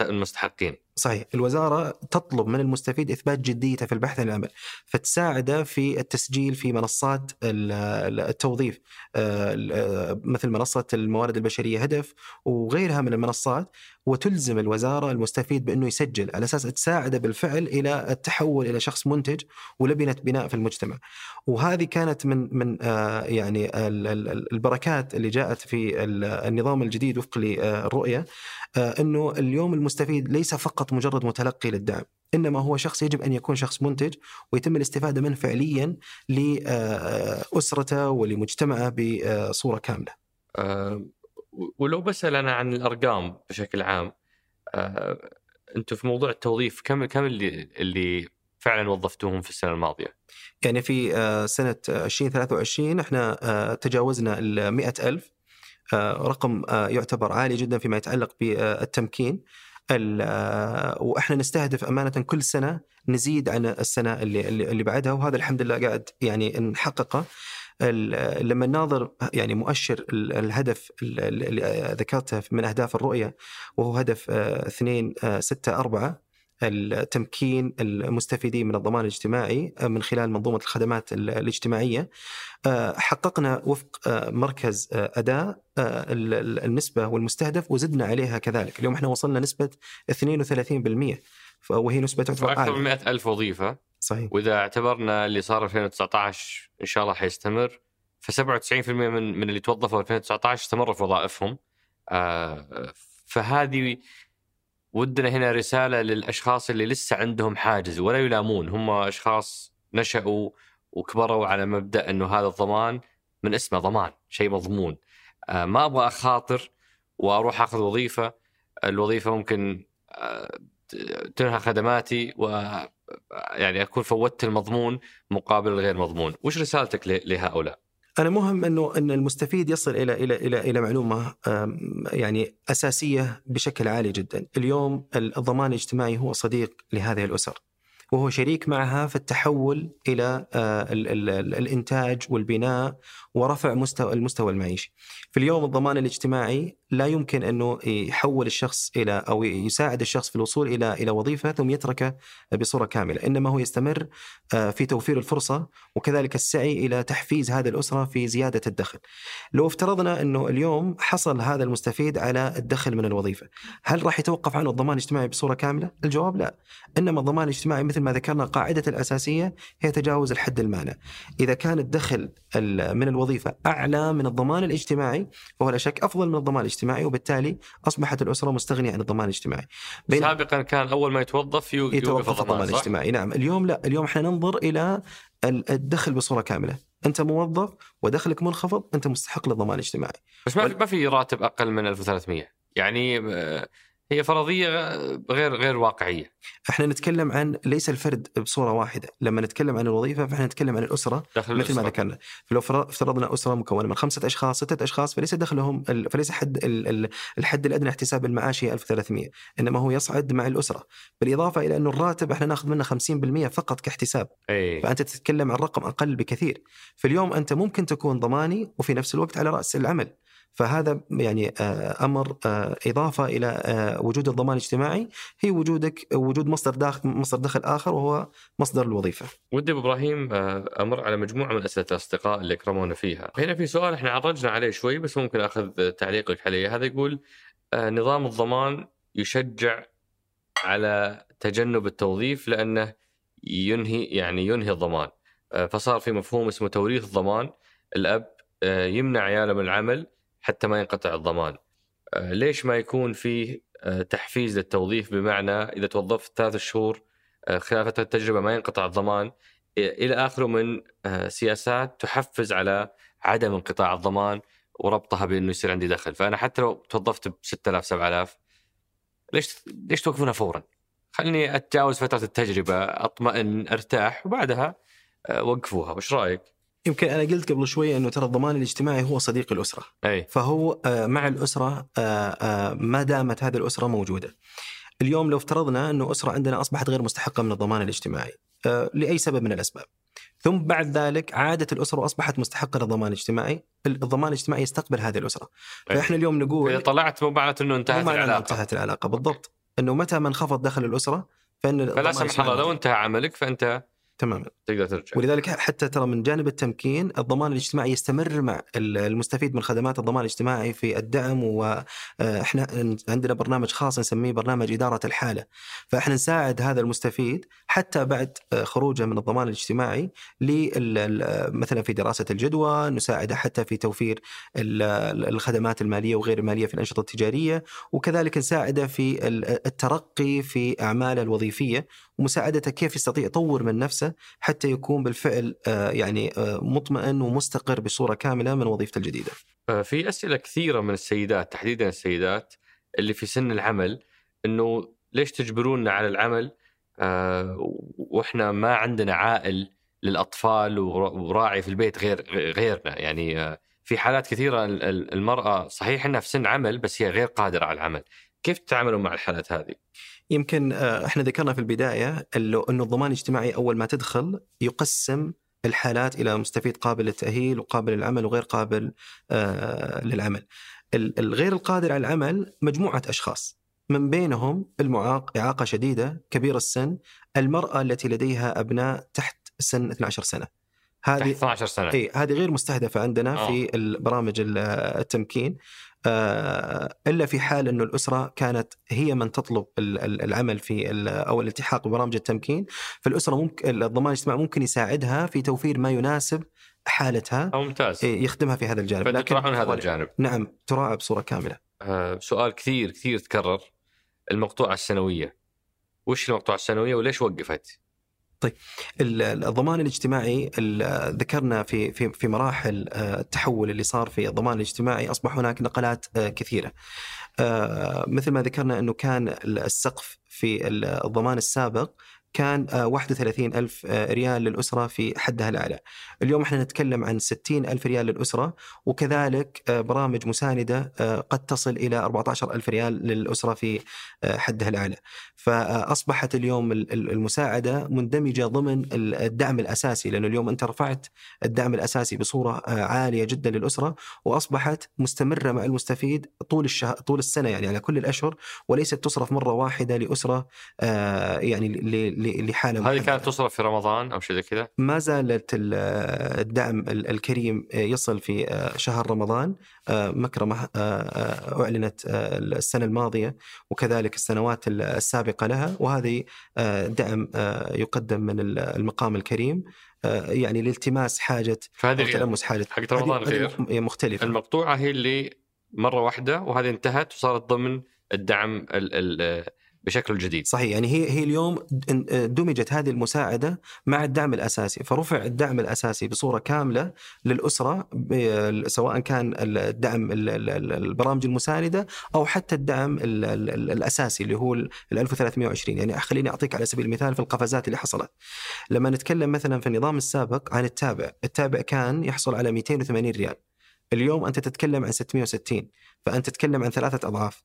المستحقين. صحيح، الوزارة تطلب من المستفيد إثبات جديته في البحث عن العمل، فتساعده في التسجيل في منصات التوظيف آه، مثل منصة الموارد البشرية هدف وغيرها من المنصات وتلزم الوزارة المستفيد بأنه يسجل على أساس تساعده بالفعل إلى التحول إلى شخص منتج ولبنة بناء في المجتمع. وهذه كانت من من آه، يعني البركات اللي جاءت في النظام الجديد وفق للرؤية آه، أنه اليوم المستفيد ليس فقط مجرد متلقي للدعم، إنما هو شخص يجب أن يكون شخص منتج ويتم الاستفادة منه فعليا لاسرته ولمجتمعه بصورة كاملة. ولو بسأل أنا عن الأرقام بشكل عام أه أنتم في موضوع التوظيف كم كم اللي اللي فعلا وظفتوهم في السنة الماضية؟ يعني في آه، سنة 2023 إحنا آه، تجاوزنا ال 100000 آه، رقم آه، يعتبر عالي جدا فيما يتعلق بالتمكين ال- آه، وإحنا نستهدف أمانة كل سنة نزيد عن السنة اللي اللي بعدها وهذا الحمد لله قاعد يعني نحققه لما نناظر يعني مؤشر ال- الهدف ال- ال- اللي ذكرته من أهداف الرؤية وهو هدف 2 6 4 التمكين المستفيدين من الضمان الاجتماعي من خلال منظومة الخدمات ال- الاجتماعية. آه، حققنا وفق آه، مركز آه، أداء آه، ال- ال- النسبة والمستهدف وزدنا عليها كذلك. اليوم إحنا وصلنا نسبة 32% ف- وهي نسبة تعتبر وأكثر من عاليه 100 ألف وظيفة. صحيح. وإذا اعتبرنا اللي صار 2019 إن شاء الله حيستمر ف 97% من من اللي توظفوا 2019 استمروا في وظائفهم. آه، فهذه ودنا هنا رسالة للأشخاص اللي لسه عندهم حاجز ولا يلامون. هم أشخاص نشأوا وكبروا على مبدأ إنه هذا الضمان من اسمه ضمان شيء مضمون. آه، ما أبغى أخاطر وأروح أخذ وظيفة. الوظيفة ممكن آه، تنهى خدماتي و يعني أكون فوتت المضمون مقابل الغير مضمون، وش رسالتك لهؤلاء؟ أنا مهم إنه إن المستفيد يصل إلى إلى إلى إلى معلومة يعني أساسية بشكل عالي جدا، اليوم الضمان الاجتماعي هو صديق لهذه الأسر. وهو شريك معها في التحول إلى آه، ال- ال- ال- الإنتاج والبناء ورفع مستوى المستوى المعيشي. في اليوم الضمان الاجتماعي لا يمكن أنه يحول الشخص إلى أو يساعد الشخص في الوصول إلى إلى وظيفة ثم يتركه بصورة كاملة، إنما هو يستمر آه، في توفير الفرصة وكذلك السعي إلى تحفيز هذه الأسرة في زيادة الدخل. لو افترضنا أنه اليوم حصل هذا المستفيد على الدخل من الوظيفة، هل راح يتوقف عنه الضمان الاجتماعي بصورة كاملة؟ الجواب لا. إنما الضمان الاجتماعي مثل ما ذكرنا قاعدته الأساسية هي تجاوز الحد المانع. إذا كان الدخل ال- من الوظيفة أعلى من الضمان الاجتماعي فهو لا شك أفضل من الضمان الاجتماعي وبالتالي أصبحت الأسرة مستغنية عن الضمان الاجتماعي. بين- سابقا كان أول ما يتوظف يتوقف الضمان؟ الاجتماعي. نعم. اليوم لا. اليوم إحنا ننظر إلى ال- الدخل بصورة كاملة. أنت موظف ودخلك منخفض أنت مستحق للضمان الاجتماعي. بس ما في ما في راتب أقل من 1300 يعني آه، هي فرضية غير غير واقعية. إحنا نتكلم عن ليس الفرد بصورة واحدة. لما نتكلم عن الوظيفة فإحنا نتكلم عن الأسرة داخل مثل ما الأسرة. ذكرنا. فلو افترضنا أسرة مكونة من خمسة أشخاص ستة أشخاص فليس دخلهم ال- فليس حد ال- ال- الحد الأدنى احتساب المعاش هي 1300 إنما هو يصعد مع الأسرة. بالإضافة إلى انه الراتب إحنا ناخذ منه 50% فقط كاحتساب. اي فأنت تتكلم عن رقم أقل بكثير. فاليوم أنت ممكن تكون ضماني وفي نفس الوقت على رأس العمل. فهذا يعني آه، أمر آه، إضافة إلى آه، وجود الضمان الاجتماعي هي وجودك وجود مصدر داخل مصدر دخل آخر وهو مصدر الوظيفة. ودي أبو إبراهيم أمر على مجموعة من أسئلة الأصدقاء اللي اكرمونا فيها. هنا في سؤال إحنا عرجنا عليه شوي بس ممكن أخذ تعليقك عليه، هذا يقول نظام الضمان يشجع على تجنب التوظيف لأنه ينهي يعني ينهي الضمان. فصار في مفهوم اسمه توريث الضمان، الأب يمنع عياله من العمل حتى ما ينقطع الضمان. آه، ليش ما يكون فيه آه، تحفيز للتوظيف بمعنى إذا توظفت ثلاث شهور آه، خلال فترة التجربة ما ينقطع الضمان إلى آخره من سياسات تحفز على عدم انقطاع الضمان وربطها بأنه يصير عندي دخل، فأنا حتى لو توظفت ب 6000 7000 ليش ليش توقفونها فورا؟ خليني أتجاوز فترة التجربة أطمئن أرتاح وبعدها وقفوها، وش رأيك؟ يمكن أنا قلت قبل شوي إنه ترى الضمان الاجتماعي هو صديق الأسرة. أي فهو آه، مع الأسرة آه، آه، ما دامت هذه الأسرة موجودة. اليوم لو افترضنا إنه أسرة عندنا أصبحت غير مستحقة من الضمان الاجتماعي لأي سبب من الأسباب. ثم بعد ذلك عادت الأسرة واصبحت مستحقة للضمان الاجتماعي، الضمان الاجتماعي يستقبل هذه الأسرة. أي. فإحنا اليوم نقول إذا طلعت مو معناته إنه انتهت العلاقة انتهت العلاقة بالضبط إنه متى ما انخفض دخل الأسرة فإن فلا سمح الله لو. انتهى عملك فأنت تماما. تقدر ترجع. ولذلك حتى ترى من جانب التمكين الضمان الاجتماعي يستمر مع ال- المستفيد من خدمات الضمان الاجتماعي في الدعم وإحنا عندنا برنامج خاص نسميه برنامج إدارة الحالة. فإحنا نساعد هذا المستفيد حتى بعد آه، خروجه من الضمان الاجتماعي ال- مثلا في دراسة الجدوى نساعده حتى في توفير ال- ال- الخدمات المالية وغير المالية في الأنشطة التجارية. وكذلك نساعده في ال- الترقي في أعماله الوظيفية. ومساعدته كيف يستطيع يطور من نفسه حتى يكون بالفعل آه، يعني آه، مطمئن ومستقر بصورة كاملة من وظيفته الجديدة. آه، في أسئلة كثيرة من السيدات تحديدا السيدات اللي في سن العمل إنه ليش تجبرونا على العمل؟ وإحنا ما عندنا عائل للأطفال ور- وراعي في البيت غير غيرنا. يعني في حالات كثيرة ال- ال- المرأة صحيح إنها في سن عمل بس هي غير قادرة على العمل. كيف تتعاملون مع الحالات هذه؟ يمكن آه، إحنا ذكرنا في البداية إنه الضمان الاجتماعي أول ما تدخل يقسم الحالات إلى مستفيد قابل للتأهيل وقابل للعمل وغير قابل آه، للعمل. ال- الغير القادر على العمل مجموعة أشخاص من بينهم المعاق إعاقة شديدة كبير السن، المرأة التي لديها أبناء تحت سن 12 سنة. هذه 12 سنة اي هذه غير مستهدفة عندنا آه. في البرامج ال- التمكين إلا في حال إنه الأسرة كانت هي من تطلب ال- ال- العمل في أو الالتحاق ببرامج التمكين فالأسرة ممكن الضمان الاجتماعي ممكن يساعدها في توفير ما يناسب حالتها أو ممتاز. إيه، يخدمها في هذا الجانب. تراعون هذا الجانب. نعم تراعى بصوره كاملة. آه، سؤال كثير كثير تكرر. المقطوعة السنوية. وش المقطوعة السنوية وليش وقفت؟ ال- الضمان الاجتماعي ال- ذكرنا في في في مراحل آه، التحول اللي صار في الضمان الاجتماعي أصبح هناك نقلات آه، كثيرة. آه، مثل ما ذكرنا إنه كان السقف في الضمان السابق كان آه، 31 ألف آه، ريال للأسرة في حدها الأعلى. اليوم إحنا نتكلم عن 60 ألف ريال للأسرة وكذلك آه، برامج مساندة آه، قد تصل إلى 14 ألف ريال للأسرة في آه، حدها الأعلى. فأصبحت اليوم ال- ال- المساعدة مندمجة ضمن ال- الدعم الأساسي لأنه اليوم أنت رفعت الدعم الأساسي بصورة آه، عالية جدا للأسرة وأصبحت مستمرة مع المستفيد طول الشهر طول السنة يعني على كل الأشهر وليست تصرف مرة واحدة لأسرة آه، يعني ل- ل- لحالة هذه. كانت تصرف في رمضان أو شيء زي كذا؟ ما زالت ال- الدعم ال- الكريم يصل في شهر رمضان. مكرمة أعلنت السنة الماضية وكذلك السنوات السابقة لها. وهذه دعم يقدم من المقام الكريم. يعني لالتماس حاجة أو فهذه غير. تلمس حاجة. حقت رمضان غير. هذه مختلفة. المقطوعة هي اللي مرة واحدة وهذه انتهت وصارت ضمن الدعم ال ال بشكله الجديد صحيح يعني هي هي اليوم د- دمجت هذه المساعدة مع الدعم الأساسي. فرفع الدعم الأساسي بصورة كاملة للأسرة سواء كان الدعم ال- ال- ال- البرامج المساندة أو حتى الدعم ال- ال- ال- الأساسي اللي هو ال 1320 يعني خليني أعطيك على سبيل المثال في القفزات اللي حصلت. لما نتكلم مثلا في النظام السابق عن التابع التابع كان يحصل على 280 ريال. اليوم أنت تتكلم عن 660 فأنت تتكلم عن ثلاثة أضعاف.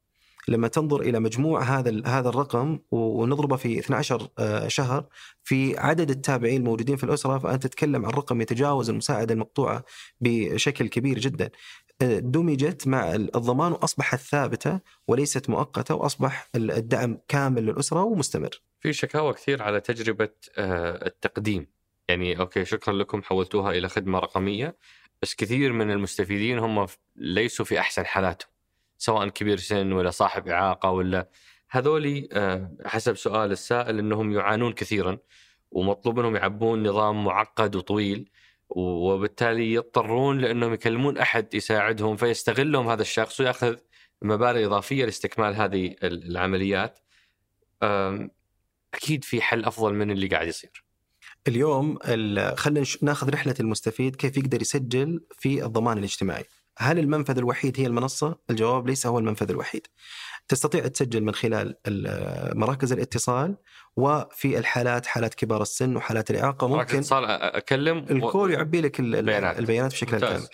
لما تنظر إلى مجموع هذا هذا الرقم ونضربه في 12 آه، شهر في عدد التابعين الموجودين في الأسرة فأنت تتكلم عن رقم يتجاوز المساعدة المقطوعة بشكل كبير جدا. آه، دمجت مع ال- الضمان واصبحت ثابتة وليست مؤقتة وأصبح ال- الدعم كامل للأسرة ومستمر. في شكاوى كثير على تجربة آه، التقديم يعني أوكي شكرا لكم حولتوها إلى خدمة رقمية بس كثير من المستفيدين هم ليسوا في أحسن حالاتهم سواء كبير سن ولا صاحب إعاقة ولا هذولي آه، حسب سؤال السائل إنهم يعانون كثيرا ومطلوب منهم يعبون نظام معقد وطويل وبالتالي يضطرون لأنهم يكلمون أحد يساعدهم فيستغلهم هذا الشخص ويأخذ مبالغ إضافية لاستكمال هذه ال- العمليات أكيد في حل أفضل من اللي قاعد يصير اليوم ال- خلينا ناخذ رحلة المستفيد كيف يقدر يسجل في الضمان الاجتماعي. هل المنفذ الوحيد هي المنصة؟ الجواب ليس هو المنفذ الوحيد. تستطيع تسجل من خلال ال- مراكز الاتصال وفي الحالات حالات كبار السن وحالات الإعاقة ممكن اتصال أكلم و- الكول يعبي لك ال- ال- البيانات. البيانات بشكل. كامل.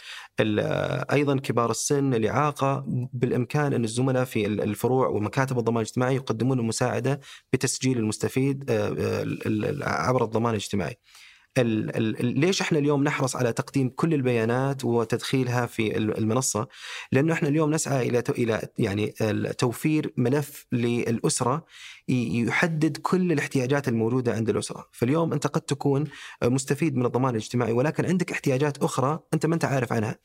أيضا كبار السن الإعاقة بالإمكان أن الزملاء في ال- الفروع ومكاتب الضمان الاجتماعي يقدمون المساعدة بتسجيل المستفيد آه، آه، عبر الضمان الاجتماعي. ليش إحنا اليوم نحرص على تقديم كل البيانات وتدخيلها في ال- المنصة؟ لأنه إحنا اليوم نسعى إلى إلى يعني توفير ملف للأسرة يحدد كل الاحتياجات الموجودة عند الأسرة، فاليوم أنت قد تكون مستفيد من الضمان الاجتماعي ولكن عندك احتياجات أخرى أنت ما أنت عارف عنها.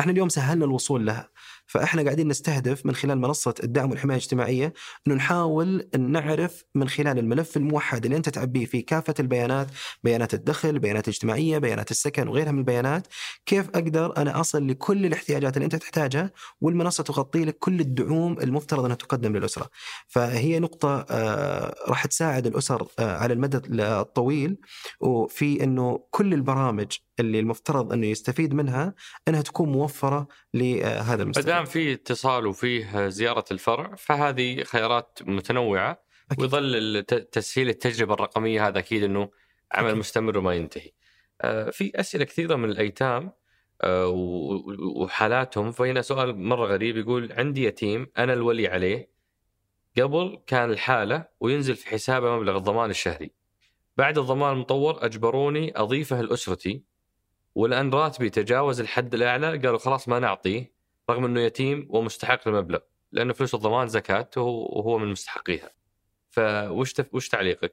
إحنا اليوم سهلنا الوصول لها، فإحنا قاعدين نستهدف من خلال منصة الدعم والحماية الاجتماعية إنه نحاول أن نعرف من خلال الملف الموحد اللي أنت تعبيه فيه كافة البيانات، بيانات الدخل، بيانات الاجتماعية، بيانات السكن وغيرها من البيانات، كيف أقدر أنا أصل لكل الاحتياجات اللي أنت تحتاجها والمنصة تغطي لك كل الدعوم المفترض أنها تقدم للأسرة. فهي نقطة آه، راح تساعد الأسر آه، على المدى الطويل وفي إنه كل البرامج اللي المفترض إنه يستفيد منها إنها تكون موفرة لهذا المستفيد. دام في اتصال وفيه زيارة الفرع فهذه خيارات متنوعة أكيد. ويظل تسهيل التجربة الرقمية هذا أكيد إنه عمل أكيد. مستمر وما ينتهي. آه، في أسئلة كثيرة من الأيتام آه، وحالاتهم فهنا سؤال مرة غريب يقول عندي يتيم أنا الولي عليه قبل كان الحالة وينزل في حسابه مبلغ الضمان الشهري بعد الضمان المطور أجبروني أضيفه لأسرتي ولان راتبي تجاوز الحد الأعلى قالوا خلاص ما نعطيه رغم إنه يتيم ومستحق المبلغ لأنه فلوس الضمان زكاة وهو من مستحقيها. فوش تف... وش تعليقك؟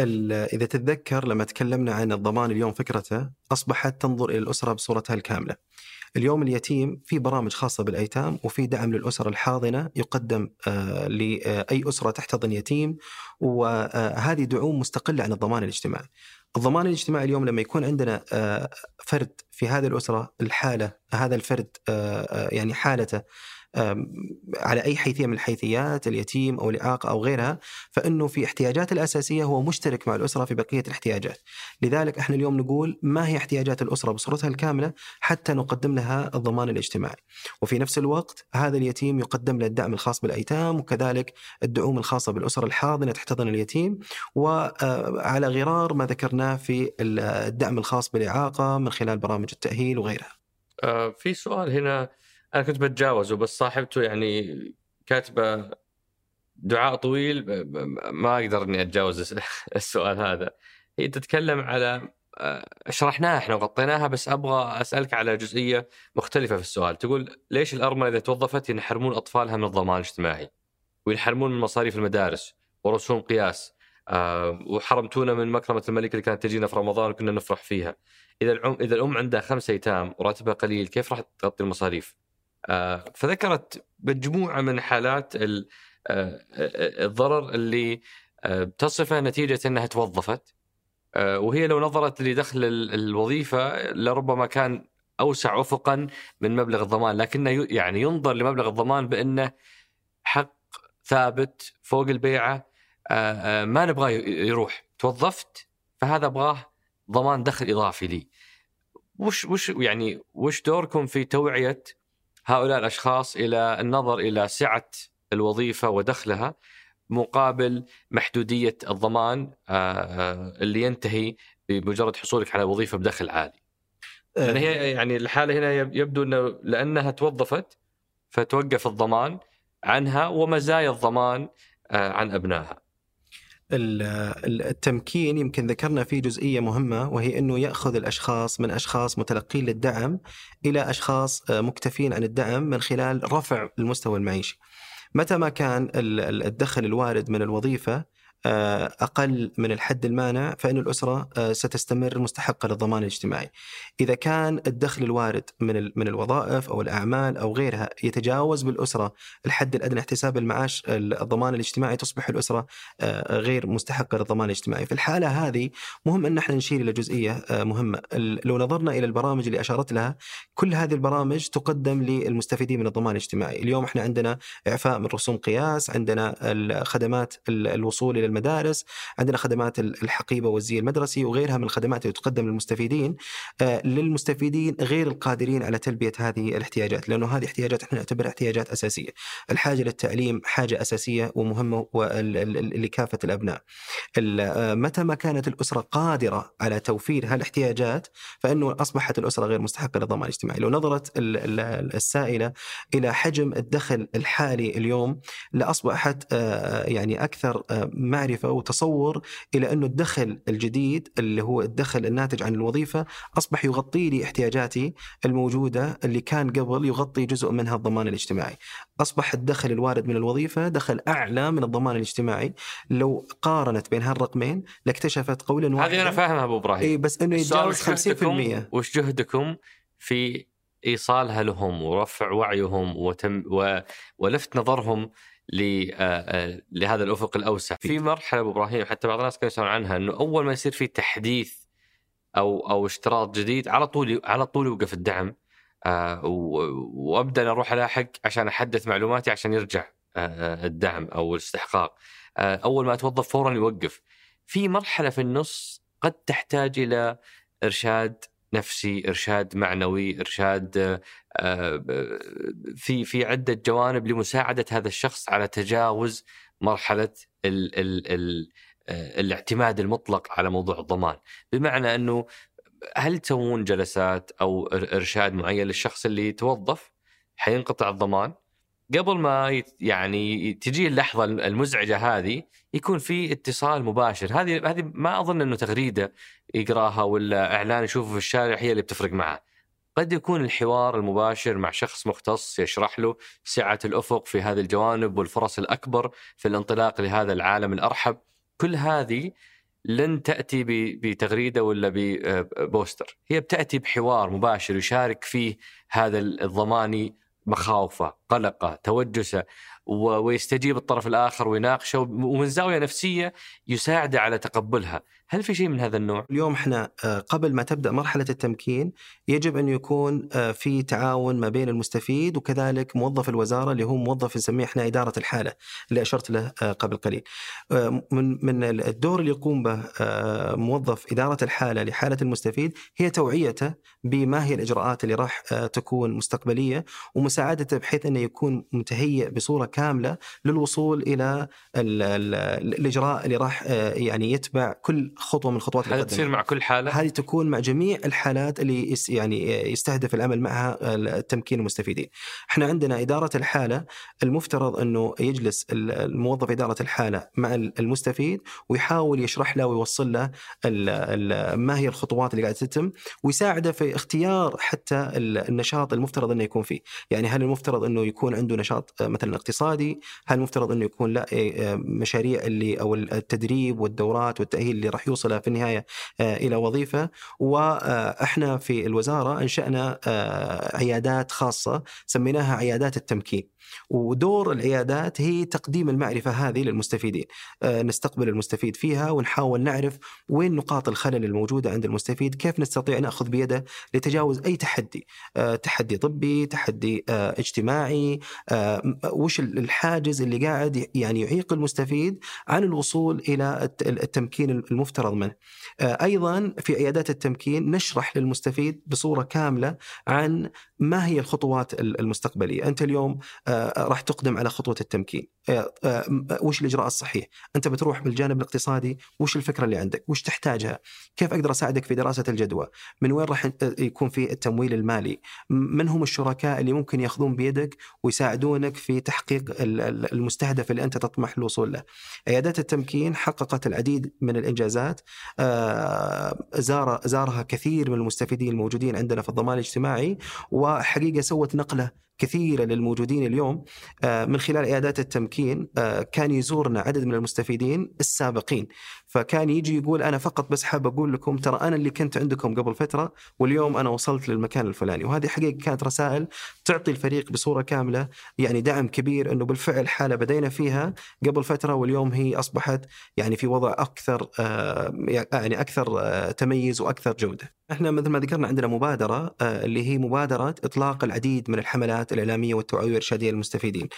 إذا تتذكر لما تكلمنا عن الضمان اليوم فكرته أصبحت تنظر إلى الأسرة بصورتها الكاملة. اليوم اليتيم في برامج خاصة بالأيتام وفي دعم للأسر الحاضنة يقدم آه، لأي أسرة تحتضن يتيم وهذه دعوم مستقلة عن الضمان الاجتماعي. الضمان الاجتماعي اليوم لما يكون عندنا آه، فرد في هذه الأسرة الحالة هذا الفرد آه، آه، يعني حالته على أي حيثية من الحيثيات اليتيم أو الإعاقة أو غيرها فإنه في احتياجاته الأساسية هو مشترك مع الأسرة في بقية الاحتياجات. لذلك إحنا اليوم نقول ما هي احتياجات الأسرة بصورتها الكاملة حتى نقدم لها الضمان الاجتماعي. وفي نفس الوقت هذا اليتيم يقدم له الدعم الخاص بالأيتام وكذلك الدعوم الخاصة بالاسر الحاضنة تحتضن اليتيم وعلى غرار ما ذكرناه في الدعم الخاص بالإعاقة من خلال برامج التأهيل وغيرها. آه في سؤال هنا أنا كنت بتجاوزه بس صاحبته يعني كاتبة دعاء طويل ما أقدر إني أتجاوز الس- السؤال هذا. هي تتكلم على آه، شرحناها إحنا وغطيناها بس أبغى أسألك على جزئية مختلفة في السؤال. تقول ليش الأرملة إذا توظفت ينحرمون أطفالها من الضمان الاجتماعي؟ وينحرمون من مصاريف المدارس ورسوم قياس آه، وحرمتونا من مكرمة الملك اللي كانت تجينا في رمضان وكنا نفرح فيها. إذا الام إذا الأم عندها خمسة أيتام وراتبها قليل كيف راح تغطي المصاريف؟ آه، فذكرت مجموعة من حالات ال- آه، آه، الضرر اللي آه، تصفه نتيجة إنها توظفت. وهي لو نظرت لدخل ال- الوظيفة لربما كان أوسع افقا من مبلغ الضمان لكنه يعني ينظر لمبلغ الضمان بأنه حق ثابت فوق البيعة. ما نبغاه يروح. توظفت فهذا أبغاه ضمان دخل إضافي لي. وش وش يعني وش دوركم في توعية هؤلاء الأشخاص إلى النظر إلى سعة الوظيفة ودخلها مقابل محدودية الضمان آه، آه، اللي ينتهي بمجرد حصولك على وظيفة بدخل عالي. لأن هي يعني الحالة هنا يب- يبدو إنه لأنها توظفت فتوقف الضمان عنها ومزايا الضمان آه، عن أبنائها. ال- ال- التمكين يمكن ذكرنا فيه جزئية مهمة وهي أنه يأخذ الأشخاص من أشخاص متلقين للدعم إلى أشخاص آه، مكتفين عن الدعم من خلال رفع المستوى المعيشي. متى ما كان ال- ال- الدخل الوارد من الوظيفة أقل من الحد المانع فإن الأسرة آه، ستستمر مستحقة للضمان الاجتماعي. إذا كان الدخل الوارد من من الوظائف أو الأعمال أو غيرها يتجاوز بالأسرة الحد الأدنى احتساب المعاش الضمان الاجتماعي تصبح الأسرة آه، غير مستحقة للضمان الاجتماعي، في الحالة هذه مهم أن إحنا نشير آه، مهمة، ال- لو نظرنا إلى البرامج اللي أشارت لها كل هذه البرامج تقدم للمستفيدين من الضمان الاجتماعي، اليوم إحنا عندنا إعفاء من رسوم قياس، عندنا الخدمات ال- الوصول إلى المدارس، عندنا خدمات ال- الحقيبة والزي المدرسي وغيرها من الخدمات اللي تقدم للمستفيدين آه، للمستفيدين غير القادرين على تلبية هذه الاحتياجات، لأنه هذه احتياجات إحنا نعتبرها احتياجات أساسية. الحاجة للتعليم حاجة أساسية ومهمة وال- ال- ال- لكافة الأبناء. ال- آه، متى ما كانت الأسرة قادرة على توفير هالاحتياجات فإنه أصبحت الأسرة غير مستحقة للضمان الاجتماعي، لو نظرت ال- ال- السائلة إلى حجم الدخل الحالي اليوم لأصبحت آه، يعني أكثر آه، معرفة وتصور إلى أنه الدخل الجديد اللي هو الدخل الناتج عن الوظيفة أصبح يغطي لي احتياجاتي الموجودة اللي كان قبل يغطي جزء منها الضمان الاجتماعي. أصبح الدخل الوارد من الوظيفة دخل أعلى من الضمان الاجتماعي لو قارنت بين هالرقمين لاكتشفت قولا واحدا هذه أنا فاهمها أبو إبراهيم. اي بس إنه يتجاوز وش جهدكم- 50% وش جهدكم في إيصالها لهم ورفع وعيهم وتم و... ولفت نظرهم لهذا الأفق الأوسع. في مرحلة أبو إبراهيم حتى بعض الناس كانوا يسألون عنها إنه أول ما يصير في تحديث أو أو اشتراط جديد على طول على طول يوقف الدعم آه، وأبدأ أروح ألاحق عشان أحدث معلوماتي عشان يرجع آه، آه، الدعم أو الاستحقاق. آه، أول ما أتوظف فورا يوقف. في مرحلة في النص قد تحتاج إلى إرشاد نفسي، إرشاد معنوي، إرشاد آه، آه، في في عدة جوانب لمساعدة هذا الشخص على تجاوز مرحلة ال ال ال آه، الاعتماد المطلق على موضوع الضمان، بمعنى أنه هل تسوون جلسات أو إرشاد معين للشخص اللي يتوظف؟ حينقطع الضمان؟ قبل ما يعني تجي اللحظة المزعجة هذه يكون في اتصال مباشر. هذه هذه ما أظن إنه تغريدة يقراها ولا إعلان يشوفه في الشارع هي اللي بتفرق معه. قد يكون الحوار المباشر مع شخص مختص يشرح له سعة الأفق في هذه الجوانب والفرص الأكبر في الانطلاق لهذا العالم الأرحب. كل هذه لن تأتي بتغريدة ولا ببوستر هي بتأتي بحوار مباشر يشارك فيه هذا الضماني مخاوفه قلقه توجسه ويستجيب الطرف الآخر ويناقشه ومن زاوية نفسية يساعده على تقبلها. هل في شيء من هذا النوع اليوم إحنا آه، قبل ما تبدأ مرحلة التمكين يجب أن يكون آه، في تعاون ما بين المستفيد وكذلك موظف الوزارة اللي هو موظف نسميه إحنا إدارة الحالة اللي أشرت له آه، قبل قليل. من من الدور اللي يقوم به موظف إدارة الحالة لحالة المستفيد هي توعيته بما هي الإجراءات اللي راح تكون مستقبلية ومساعدته بحيث أنه يكون متهيئ بصورة كاملة للوصول إلى ال- ال- الإجراء اللي راح يعني يتبع كل خطوة من هذا قدمها. تصير مع كل حالة هذه تكون مع جميع الحالات اللي يس يعني يستهدف العمل معها التمكين المستفيدين. إحنا عندنا إدارة الحالة المفترض إنه يجلس الموظف إدارة الحالة مع المستفيد ويحاول يشرح له ويوصل له ما هي الخطوات اللي قاعدة تتم ويساعده في اختيار حتى ال- النشاط المفترض إنه يكون فيه، يعني هل المفترض إنه يكون عنده نشاط مثلا اقتصادي؟ هل المفترض إنه يكون لا مشاريع اللي أو التدريب والدورات والتأهيل اللي راح يوصلها في النهاية آه، إلى وظيفة. وإحنا في الوزارة أنشأنا آه، عيادات خاصة سميناها عيادات التمكين. ودور العيادات هي تقديم المعرفة هذه للمستفيدين آه، نستقبل المستفيد فيها ونحاول نعرف وين نقاط الخلل الموجودة عند المستفيد كيف نستطيع نأخذ بيده لتجاوز أي تحدي تحدي طبي تحدي اجتماعي وش الحاجز اللي قاعد يعني يعيق المستفيد عن الوصول الت- التمكين المفترض. منه. آه، أيضا في عيادات التمكين نشرح للمستفيد بصورة كاملة عن ما هي الخطوات ال- المستقبلية، أنت اليوم آه، راح تقدم على خطوة التمكين، آه، آه، وش الإجراء الصحيح؟ أنت بتروح بالجانب الاقتصادي، وش الفكرة اللي عندك؟ وش تحتاجها؟ كيف أقدر أساعدك في دراسة الجدوى؟ من وين راح يكون في التمويل المالي؟ من هم الشركاء اللي ممكن ياخذون بيدك ويساعدونك في تحقيق ال- ال- المستهدف اللي أنت تطمح للوصول له. عيادات التمكين حققت العديد من الإنجازات آه، زار زارها كثير من المستفيدين الموجودين عندنا في الضمان الاجتماعي وحقيقة سوت نقلة كثيره للموجودين اليوم آه، من خلال عيادات التمكين آه، كان يزورنا عدد من المستفيدين السابقين فكان يجي يقول أنا فقط بس حاب أقول لكم ترى أنا اللي كنت عندكم قبل فترة واليوم أنا وصلت للمكان الفلاني وهذه حقيقة كانت رسائل تعطي الفريق بصورة كاملة يعني دعم كبير إنه بالفعل حالة بدينا فيها قبل فترة واليوم هي أصبحت يعني في وضع أكثر آه، يعني أكثر تميز وأكثر جودة. إحنا مثل ما ذكرنا عندنا مبادرة اللي هي مبادرة إطلاق العديد من الحملات الإعلامية والتوعية والارشاديه للمستفيدين.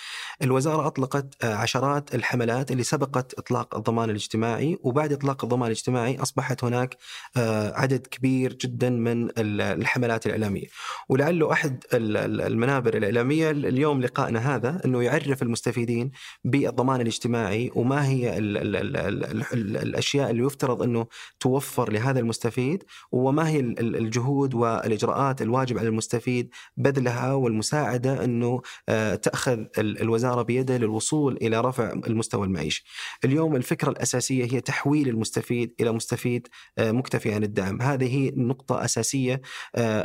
الوزارة أطلقت آه، عشرات الحملات اللي سبقت إطلاق الضمان الاجتماعي وبعد إطلاق الضمان الاجتماعي أصبحت هناك آه، عدد كبير جدا من ال- الحملات الإعلامية. ولعله ال- المنابر الإعلامية اليوم لقائنا هذا إنه يعرف المستفيدين بالضمان الاجتماعي وما هي ال ال ال ال ال الأشياء اللي يفترض إنه توفر لهذا المستفيد وما هي ال- ال- الجهود والإجراءات الواجب على المستفيد بذلها والمساعده أنه آه، تأخذ ال- الوزارة بيده للوصول إلى رفع المستوى المعيشي. اليوم الفكرة الأساسية هي تحويل المستفيد إلى مستفيد آه، مكتفي عن الدعم، هذه هي نقطة أساسية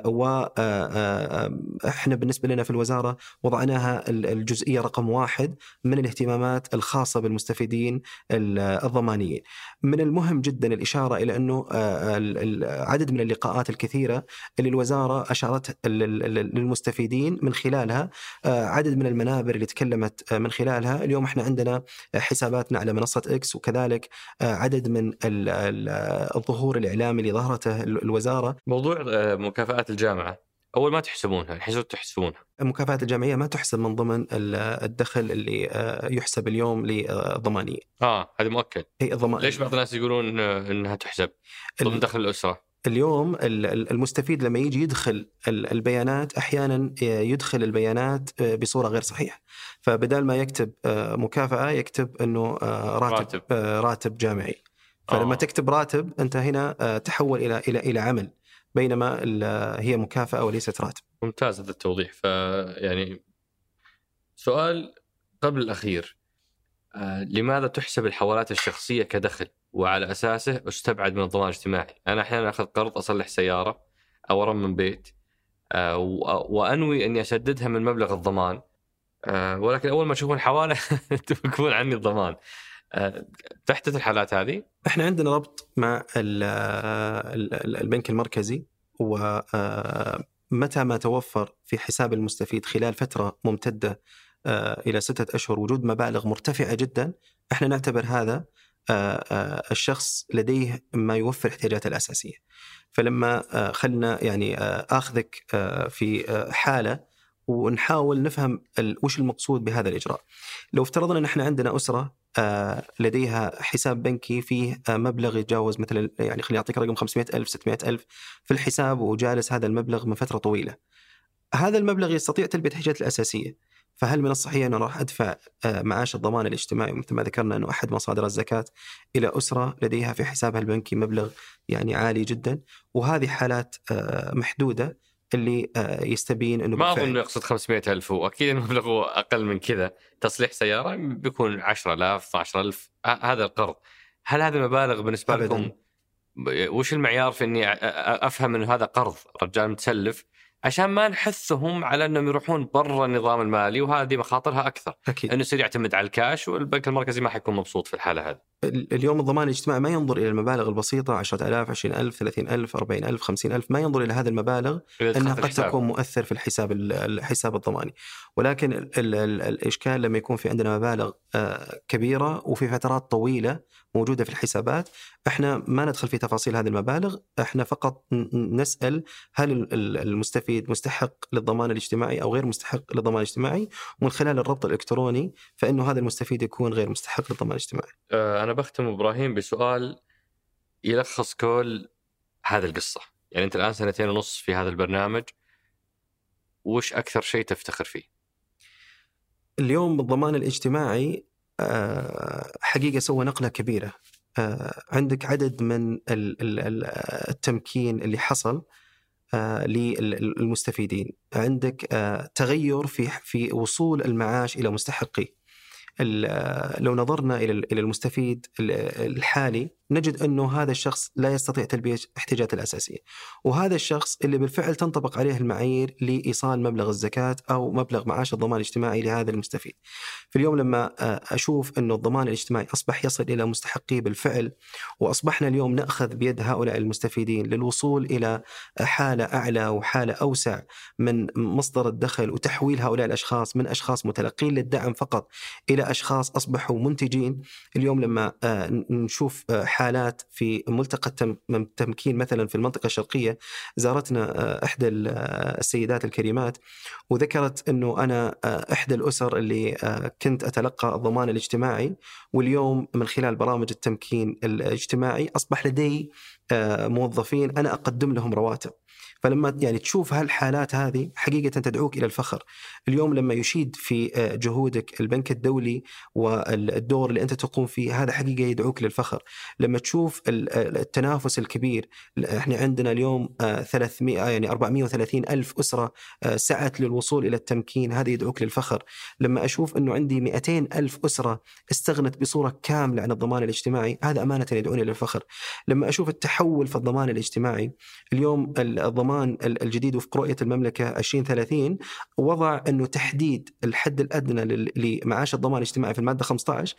وإحنا بالنسبة لنا في الوزارة وضعناها ال- الجزئية رقم واحد من الاهتمامات الخاصة بالمستفيدين ال- الضمانيين. من المهم جدا الإشارة إلى أنه آه، عدد من اللقاءات الكثيرة اللي الوزارة اشارت للمستفيدين من خلالها آه، عدد من المنابر اللي تكلمت آه، من خلالها. اليوم إحنا عندنا حساباتنا على منصة إكس وكذلك آه، عدد من ال- ال- الظهور الإعلامي اللي ظهرته ال- الوزارة. موضوع آه، مكافآت الجامعة أول ما تحسبونها الحين تحسبونها؟ المكافآت الجامعية ما تحسب من ضمن ال- الدخل اللي آه، يحسب اليوم للضمانيه آه هذا مؤكد. هي الضمان ليش بعض الناس يقولون آه، إنها تحسب؟ ضمن دخل الأسرة. اليوم ال- ال- المستفيد لما يجي يدخل ال- البيانات أحيانا يدخل البيانات بصورة غير صحيحة فبدال ما يكتب آه، مكافأة يكتب إنه آه، راتب راتب. راتب, جامعي فلما آه. تكتب راتب أنت هنا آه، تحول إلى إلى إلى عمل بينما هي مكافأة وليست راتب. ممتاز هذا التوضيح فيعني سؤال قبل الأخير آه لماذا تحسب الحوالات الشخصية كدخل وعلى أساسه أستبعد من الضمان الاجتماعي؟ أنا أحيانا أخذ قرض أصلح سيارة أو أرمم بيت آه وأنوي أني أسددها من مبلغ الضمان آه ولكن أول ما تشوفون حوالة توقفون عني الضمان. آه تحدث الحالات هذه؟ إحنا عندنا ربط مع البنك المركزي ومتى ما توفر في حساب المستفيد خلال فترة ممتدة آه، إلى ستة أشهر وجود مبالغ مرتفعة جدا إحنا نعتبر هذا آه، آه، الشخص لديه ما يوفر احتياجاته الأساسية. فلما خلنا يعني آخذك في حالة ونحاول نفهم وش المقصود بهذا الإجراء. لو افترضنا إن إحنا عندنا أسرة لديها حساب بنكي فيه مبلغ يتجاوز مثلا يعني خليني أعطيك رقم 500 ألف 600 ألف في الحساب وجالس هذا المبلغ من فترة طويلة. هذا المبلغ يستطيع تلبية الاحتياجات الأساسية. فهل من الصحيح أن راح أدفع آه، معاش الضمان الاجتماعي مثل ما ذكرنا أنه أحد مصادر الزكاة إلى أسرة لديها في حسابها البنكي مبلغ يعني عالي جدا؟ وهذه حالات آه، محدودة اللي آه، يستبين أنه ما أظن يقصد 500 ألف وأكيد المبلغ أقل من كذا. تصليح سيارة بيكون 10000 12000 هذا القرض. هل هذه المبالغ بالنسبة أبداً. لكم وش المعيار في إني أفهم إنه هذا قرض؟ رجال متسلف. عشان ما نحثهم على انهم يروحون برا النظام المالي وهذه مخاطرها أكثر. أكيد. إنه يصير يعتمد على الكاش والبنك المركزي ما حيكون مبسوط في الحالة هذه. اليوم الضمان الاجتماعي ما ينظر إلى المبالغ البسيطة 10000 20000 30000 40000 50000 ما ينظر إلى هذه المبالغ أنها قد تكون مؤثر في الحساب الحساب الضماني. ولكن ال ال ال الإشكال لما يكون في عندنا مبالغ آه، كبيرة وفي فترات طويلة موجودة في الحسابات إحنا ما ندخل في تفاصيل هذه المبالغ إحنا فقط نسأل هل المستفيد مستحق للضمان الاجتماعي أو غير مستحق للضمان الاجتماعي؟ ومن خلال الربط الإلكتروني فإنه هذا المستفيد يكون غير مستحق للضمان الاجتماعي. أنا بختم إبراهيم بسؤال يلخص كل هذه القصة، يعني أنت الآن سنتين ونص في هذا البرنامج وش أكثر شيء تفتخر فيه؟ اليوم الضمان الاجتماعي آه، حقيقة سوى نقلة كبيرة. آه، عندك عدد من التمكين اللي حصل آه، للمستفيدين عندك تغير في في وصول المعاش إلى مستحقيه لو نظرنا إلى المستفيد الحالي نجد أنه هذا الشخص لا يستطيع تلبية احتياجاته الأساسية. وهذا الشخص اللي بالفعل تنطبق عليه المعايير لإيصال مبلغ الزكاة أو مبلغ معاش الضمان الاجتماعي لهذا المستفيد. في اليوم لما آه، أشوف أنه الضمان الاجتماعي أصبح يصل إلى مستحقيه بالفعل وأصبحنا اليوم نأخذ بيد هؤلاء المستفيدين للوصول إلى حالة أعلى وحالة أوسع من مصدر الدخل وتحويل هؤلاء الأشخاص من أشخاص متلقين للدعم فقط إلى أشخاص أصبحوا منتجين اليوم لما آه، نشوف آه، حالات في ملتقى التمكين مثلا في المنطقة الشرقية زارتنا آه، إحدى السيدات الكريمات وذكرت إنه أنا إحدى الأسر اللي كنت أتلقى الضمان الاجتماعي واليوم من خلال برامج التمكين الاجتماعي أصبح لدي موظفين أنا أقدم لهم رواتب. فلما يعني تشوف هالحالات هذه حقيقة تدعوك إلى الفخر. اليوم لما يشيد في آه، جهودك البنك الدولي والدور اللي أنت تقوم فيه هذا حقيقة يدعوك للفخر. لما تشوف التنافس الكبير إحنا عندنا اليوم 300 آه، يعني 430 ألف أسرة آه، سعت للوصول إلى التمكين هذا يدعوك للفخر. لما أشوف أنه عندي 200 ألف أسرة استغنت بصورة كاملة عن الضمان الاجتماعي هذا أمانة يدعوني للفخر. لما أشوف التحول في الضمان الاجتماعي اليوم الضمان الضمان الجديد وفق رؤية المملكة 2030 وضع أنه تحديد الحد الأدنى لمعاش الضمان الاجتماعي في المادة 15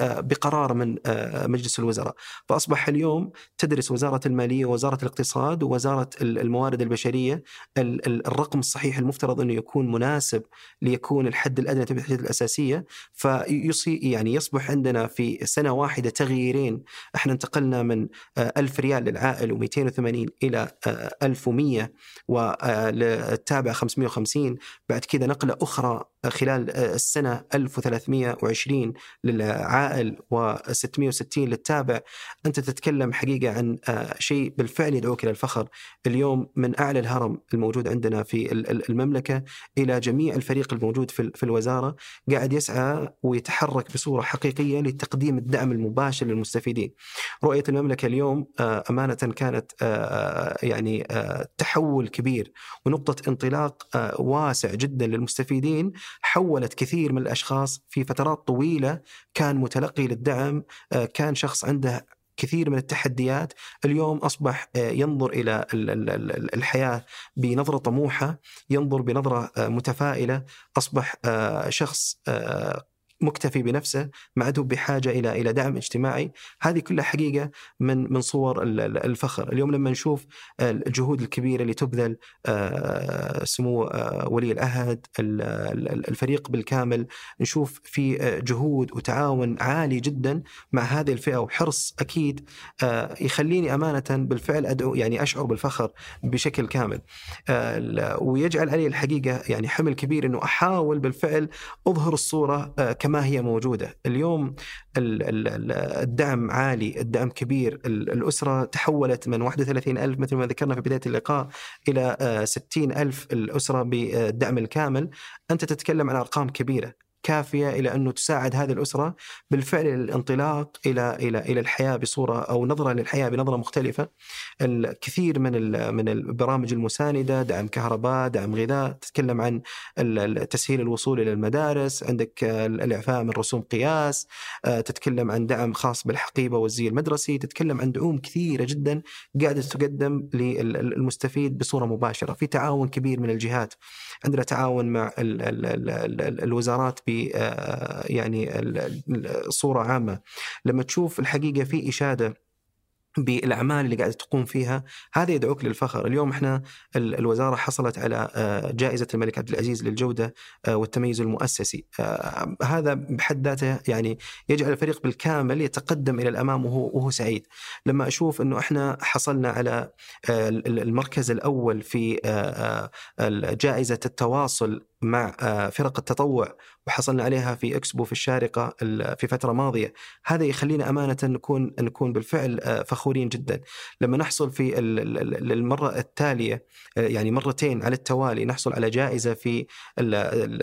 آه، بقرار من آه، مجلس الوزراء. فأصبح اليوم تدرس وزارة المالية ووزارة الاقتصاد ووزارة الموارد البشرية الرقم الصحيح المفترض أنه يكون مناسب ليكون الحد الأدنى تبعيد الأساسية. فيصي يعني يصبح عندنا في سنة واحدة تغييرين. إحنا انتقلنا من آه، 1000 ريال للعائل و280 إلى 1000 مفهومية والتابع آه، 550 بعد كذا نقلة أخرى آه، خلال آه، السنة 1320 للعائل و660 للتابع. أنت تتكلم حقيقة عن شيء بالفعل يدعوك إلى الفخر. اليوم من أعلى الهرم الموجود عندنا في المملكة إلى جميع الفريق الموجود في الوزارة قاعد يسعى ويتحرك بصورة حقيقية لتقديم الدعم المباشر للمستفيدين. رؤية المملكة اليوم أمانة كانت يعني تحول كبير ونقطة انطلاق آه، واسع جدا للمستفيدين حولت كثير من الأشخاص في فترات طويلة كان متلقي للدعم آه، كان شخص عنده كثير من التحديات اليوم أصبح آه، ينظر إلى ال- ال- ال- الحياة بنظرة طموحة ينظر بنظرة متفائلة أصبح آه، شخص مكتفي بنفسه ما عاد بحاجة إلى إلى دعم اجتماعي. هذه كلها حقيقة من من صور ال- ال- الفخر. اليوم لما نشوف الجهود الكبيرة اللي تبذل آه، سمو آه، ولي العهد ال- ال- الفريق بالكامل نشوف في آه، جهود وتعاون عالي جدا مع هذه الفئة وحرص أكيد يخليني أمانة بالفعل أدعو يعني أشعر بالفخر بشكل كامل. ويجعل علي الحقيقة يعني حمل كبير إنه أحاول بالفعل أظهر الصورة آه، كما هي موجودة. اليوم ال- ال- ال- الدعم عالي الدعم كبير. ال- الأسرة تحولت من 31 ألف مثل ما ذكرنا في بداية اللقاء آه، 60 ألف الأسرة بالدعم الكامل. أنت تتكلم عن أرقام كبيرة. كافية إلى انه تساعد هذه الأسرة بالفعل الانطلاق إلى إلى إلى الحياة بصورة أو نظرة للحياة بنظرة مختلفة. الكثير من من البرامج المساندة، دعم كهرباء، دعم غذاء، تتكلم عن تسهيل الوصول إلى المدارس، عندك الإعفاء من رسوم قياس، آه، تتكلم عن دعم خاص بالحقيبة والزي المدرسي، تتكلم عن دعوم كثيرة جدا قاعدة تقدم للمستفيد بصورة مباشرة، في تعاون كبير من الجهات. عندنا تعاون مع ال ال ال ال ال الوزارات ب آه، يعني ال- ال- صورة عامة. لما تشوف الحقيقة في إشادة بالأعمال اللي قاعدة تقوم فيها هذا يدعوك للفخر، اليوم إحنا ال- الوزارة حصلت على آه، جائزة الملك عبد العزيز للجودة آه، والتميز المؤسسي، آه، هذا بحد ذاته يعني يجعل الفريق بالكامل يتقدم إلى الأمام وهو وهو سعيد. لما أشوف إنه إحنا حصلنا على ال- المركز الأول في جائزة التواصل مع آه، فرق التطوع وحصلنا عليها في إكسبو في الشارقة ال- في فترة ماضية، هذا يخلينا أمانة نكون نكون بالفعل آه، فخورين جدا. لما نحصل في ال- ال- ال- المرة التالية آه، يعني مرتين على التوالي نحصل على جائزة في ال- ال-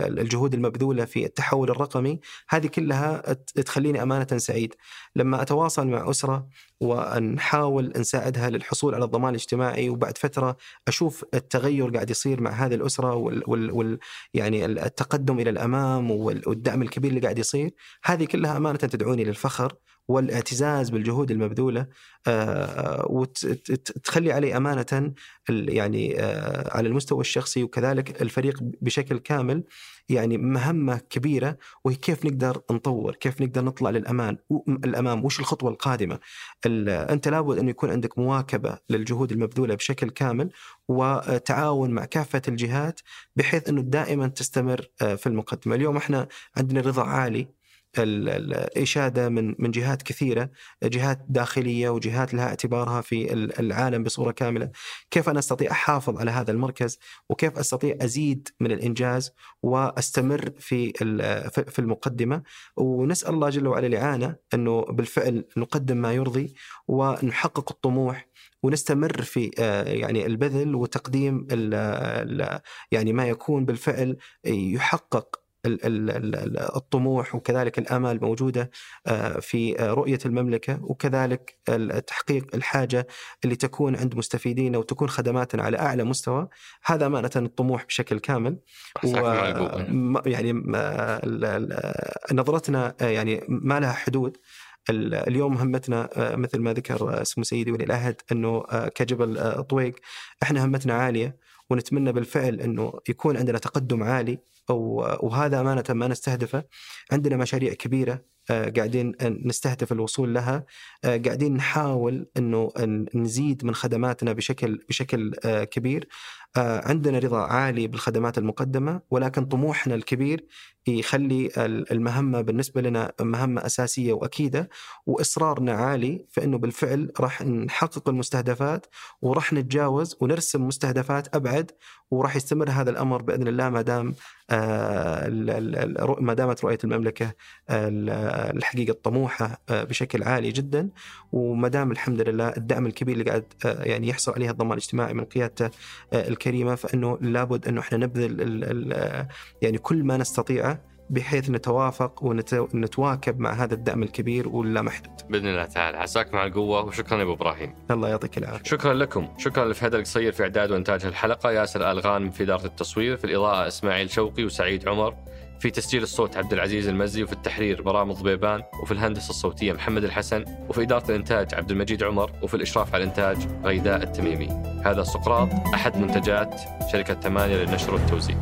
ال- الجهود المبذولة في التحول الرقمي، هذه كلها تخليني أمانة سعيد. لما أتواصل مع أسرة ونحاول نساعدها للحصول على الضمان الاجتماعي وبعد فترة أشوف التغير قاعد يصير مع هذه الأسرة وال, وال, وال يعني التقدم إلى الأمام وال- والدعم الكبير اللي قاعد يصير هذه كلها أمانة تدعوني للفخر والاعتزاز بالجهود المبذولة وتخلي علي أمانة يعني آه، على المستوى الشخصي وكذلك الفريق بشكل كامل يعني مهمة كبيرة وهي كيف نقدر نطور، كيف نقدر نطلع للأمان الأمام، وش الخطوة القادمة؟ ال- أنت لابد انه يكون عندك مواكبة للجهود المبذولة بشكل كامل وتعاون مع كافة الجهات بحيث أنه دائما تستمر آه، في المقدمة، اليوم إحنا عندنا رضا عالي ال- ال- الإشادة من من جهات كثيرة جهات داخلية وجهات لها اعتبارها في ال- العالم بصورة كاملة. كيف أنا أستطيع أحافظ على هذا المركز؟ وكيف أستطيع أزيد من الإنجاز وأستمر في في المقدمة؟ ونسأل الله جل وعلا الإعانة أنه بالفعل نقدم ما يرضي ونحقق الطموح ونستمر في آه، يعني البذل وتقديم يعني ما يكون بالفعل يحقق الطموح وكذلك الامال موجودة آه، في آه، رؤية المملكة وكذلك تحقيق الحاجة اللي تكون عند مستفيدين أو تكون خدماتنا على أعلى مستوى. هذا امانه الطموح بشكل كامل. معقوب. م- يعني نظرتنا آه، يعني ما لها حدود. ال- اليوم همتنا آه، مثل ما ذكر آه، سمو سيدي ولي العهد إنه آه، كجبل آه، طويق إحنا همتنا عالية ونتمنى بالفعل إنه يكون عندنا تقدم عالي. وهذا أمانة ما نستهدفه. عندنا مشاريع كبيرة آه، قاعدين نستهدف الوصول لها آه، قاعدين نحاول إنه نزيد من خدماتنا بشكل بشكل آه، كبير. عندنا رضا عالي بالخدمات المقدمة ولكن طموحنا الكبير يخلي ال- المهمة بالنسبة لنا مهمة أساسية وأكيدة وإصرارنا عالي فانه بالفعل راح نحقق المستهدفات وراح نتجاوز ونرسم مستهدفات أبعد وراح يستمر هذا الأمر بإذن الله ما دام آه، ما دامت رؤية المملكة ال- الحقيقة الطموحه آه، بشكل عالي جدا. وما دام الحمد لله الدعم الكبير اللي قاعد آه، يعني يحصل عليه الضمان الاجتماعي من قيادته الكريمة فإنه لابد إنه إحنا نبذل ال- ال- آه، يعني كل ما نستطيعه بحيث نتوافق ونتواكب مع هذا الدعم الكبير واللامحدود. بإذن الله تعالى عساك مع القوة وشكرا يا أبو إبراهيم. الله يعطيك العافية. شكرا لكم، شكرا لفهد القصير في إعداد وإنتاج الحلقة، ياسر الغانم في إدارة التصوير، في الإضاءة إسماعيل شوقي وسعيد عمر، في تسجيل الصوت عبد العزيز المزي وفي التحرير مرام ضبيبان وفي الهندسة الصوتية محمد الحسن وفي إدارة الإنتاج عبد المجيد عمر وفي الإشراف على الإنتاج غيداء التميمي. هذا سقراط أحد منتجات شركة ثمانية للنشر والتوزيع.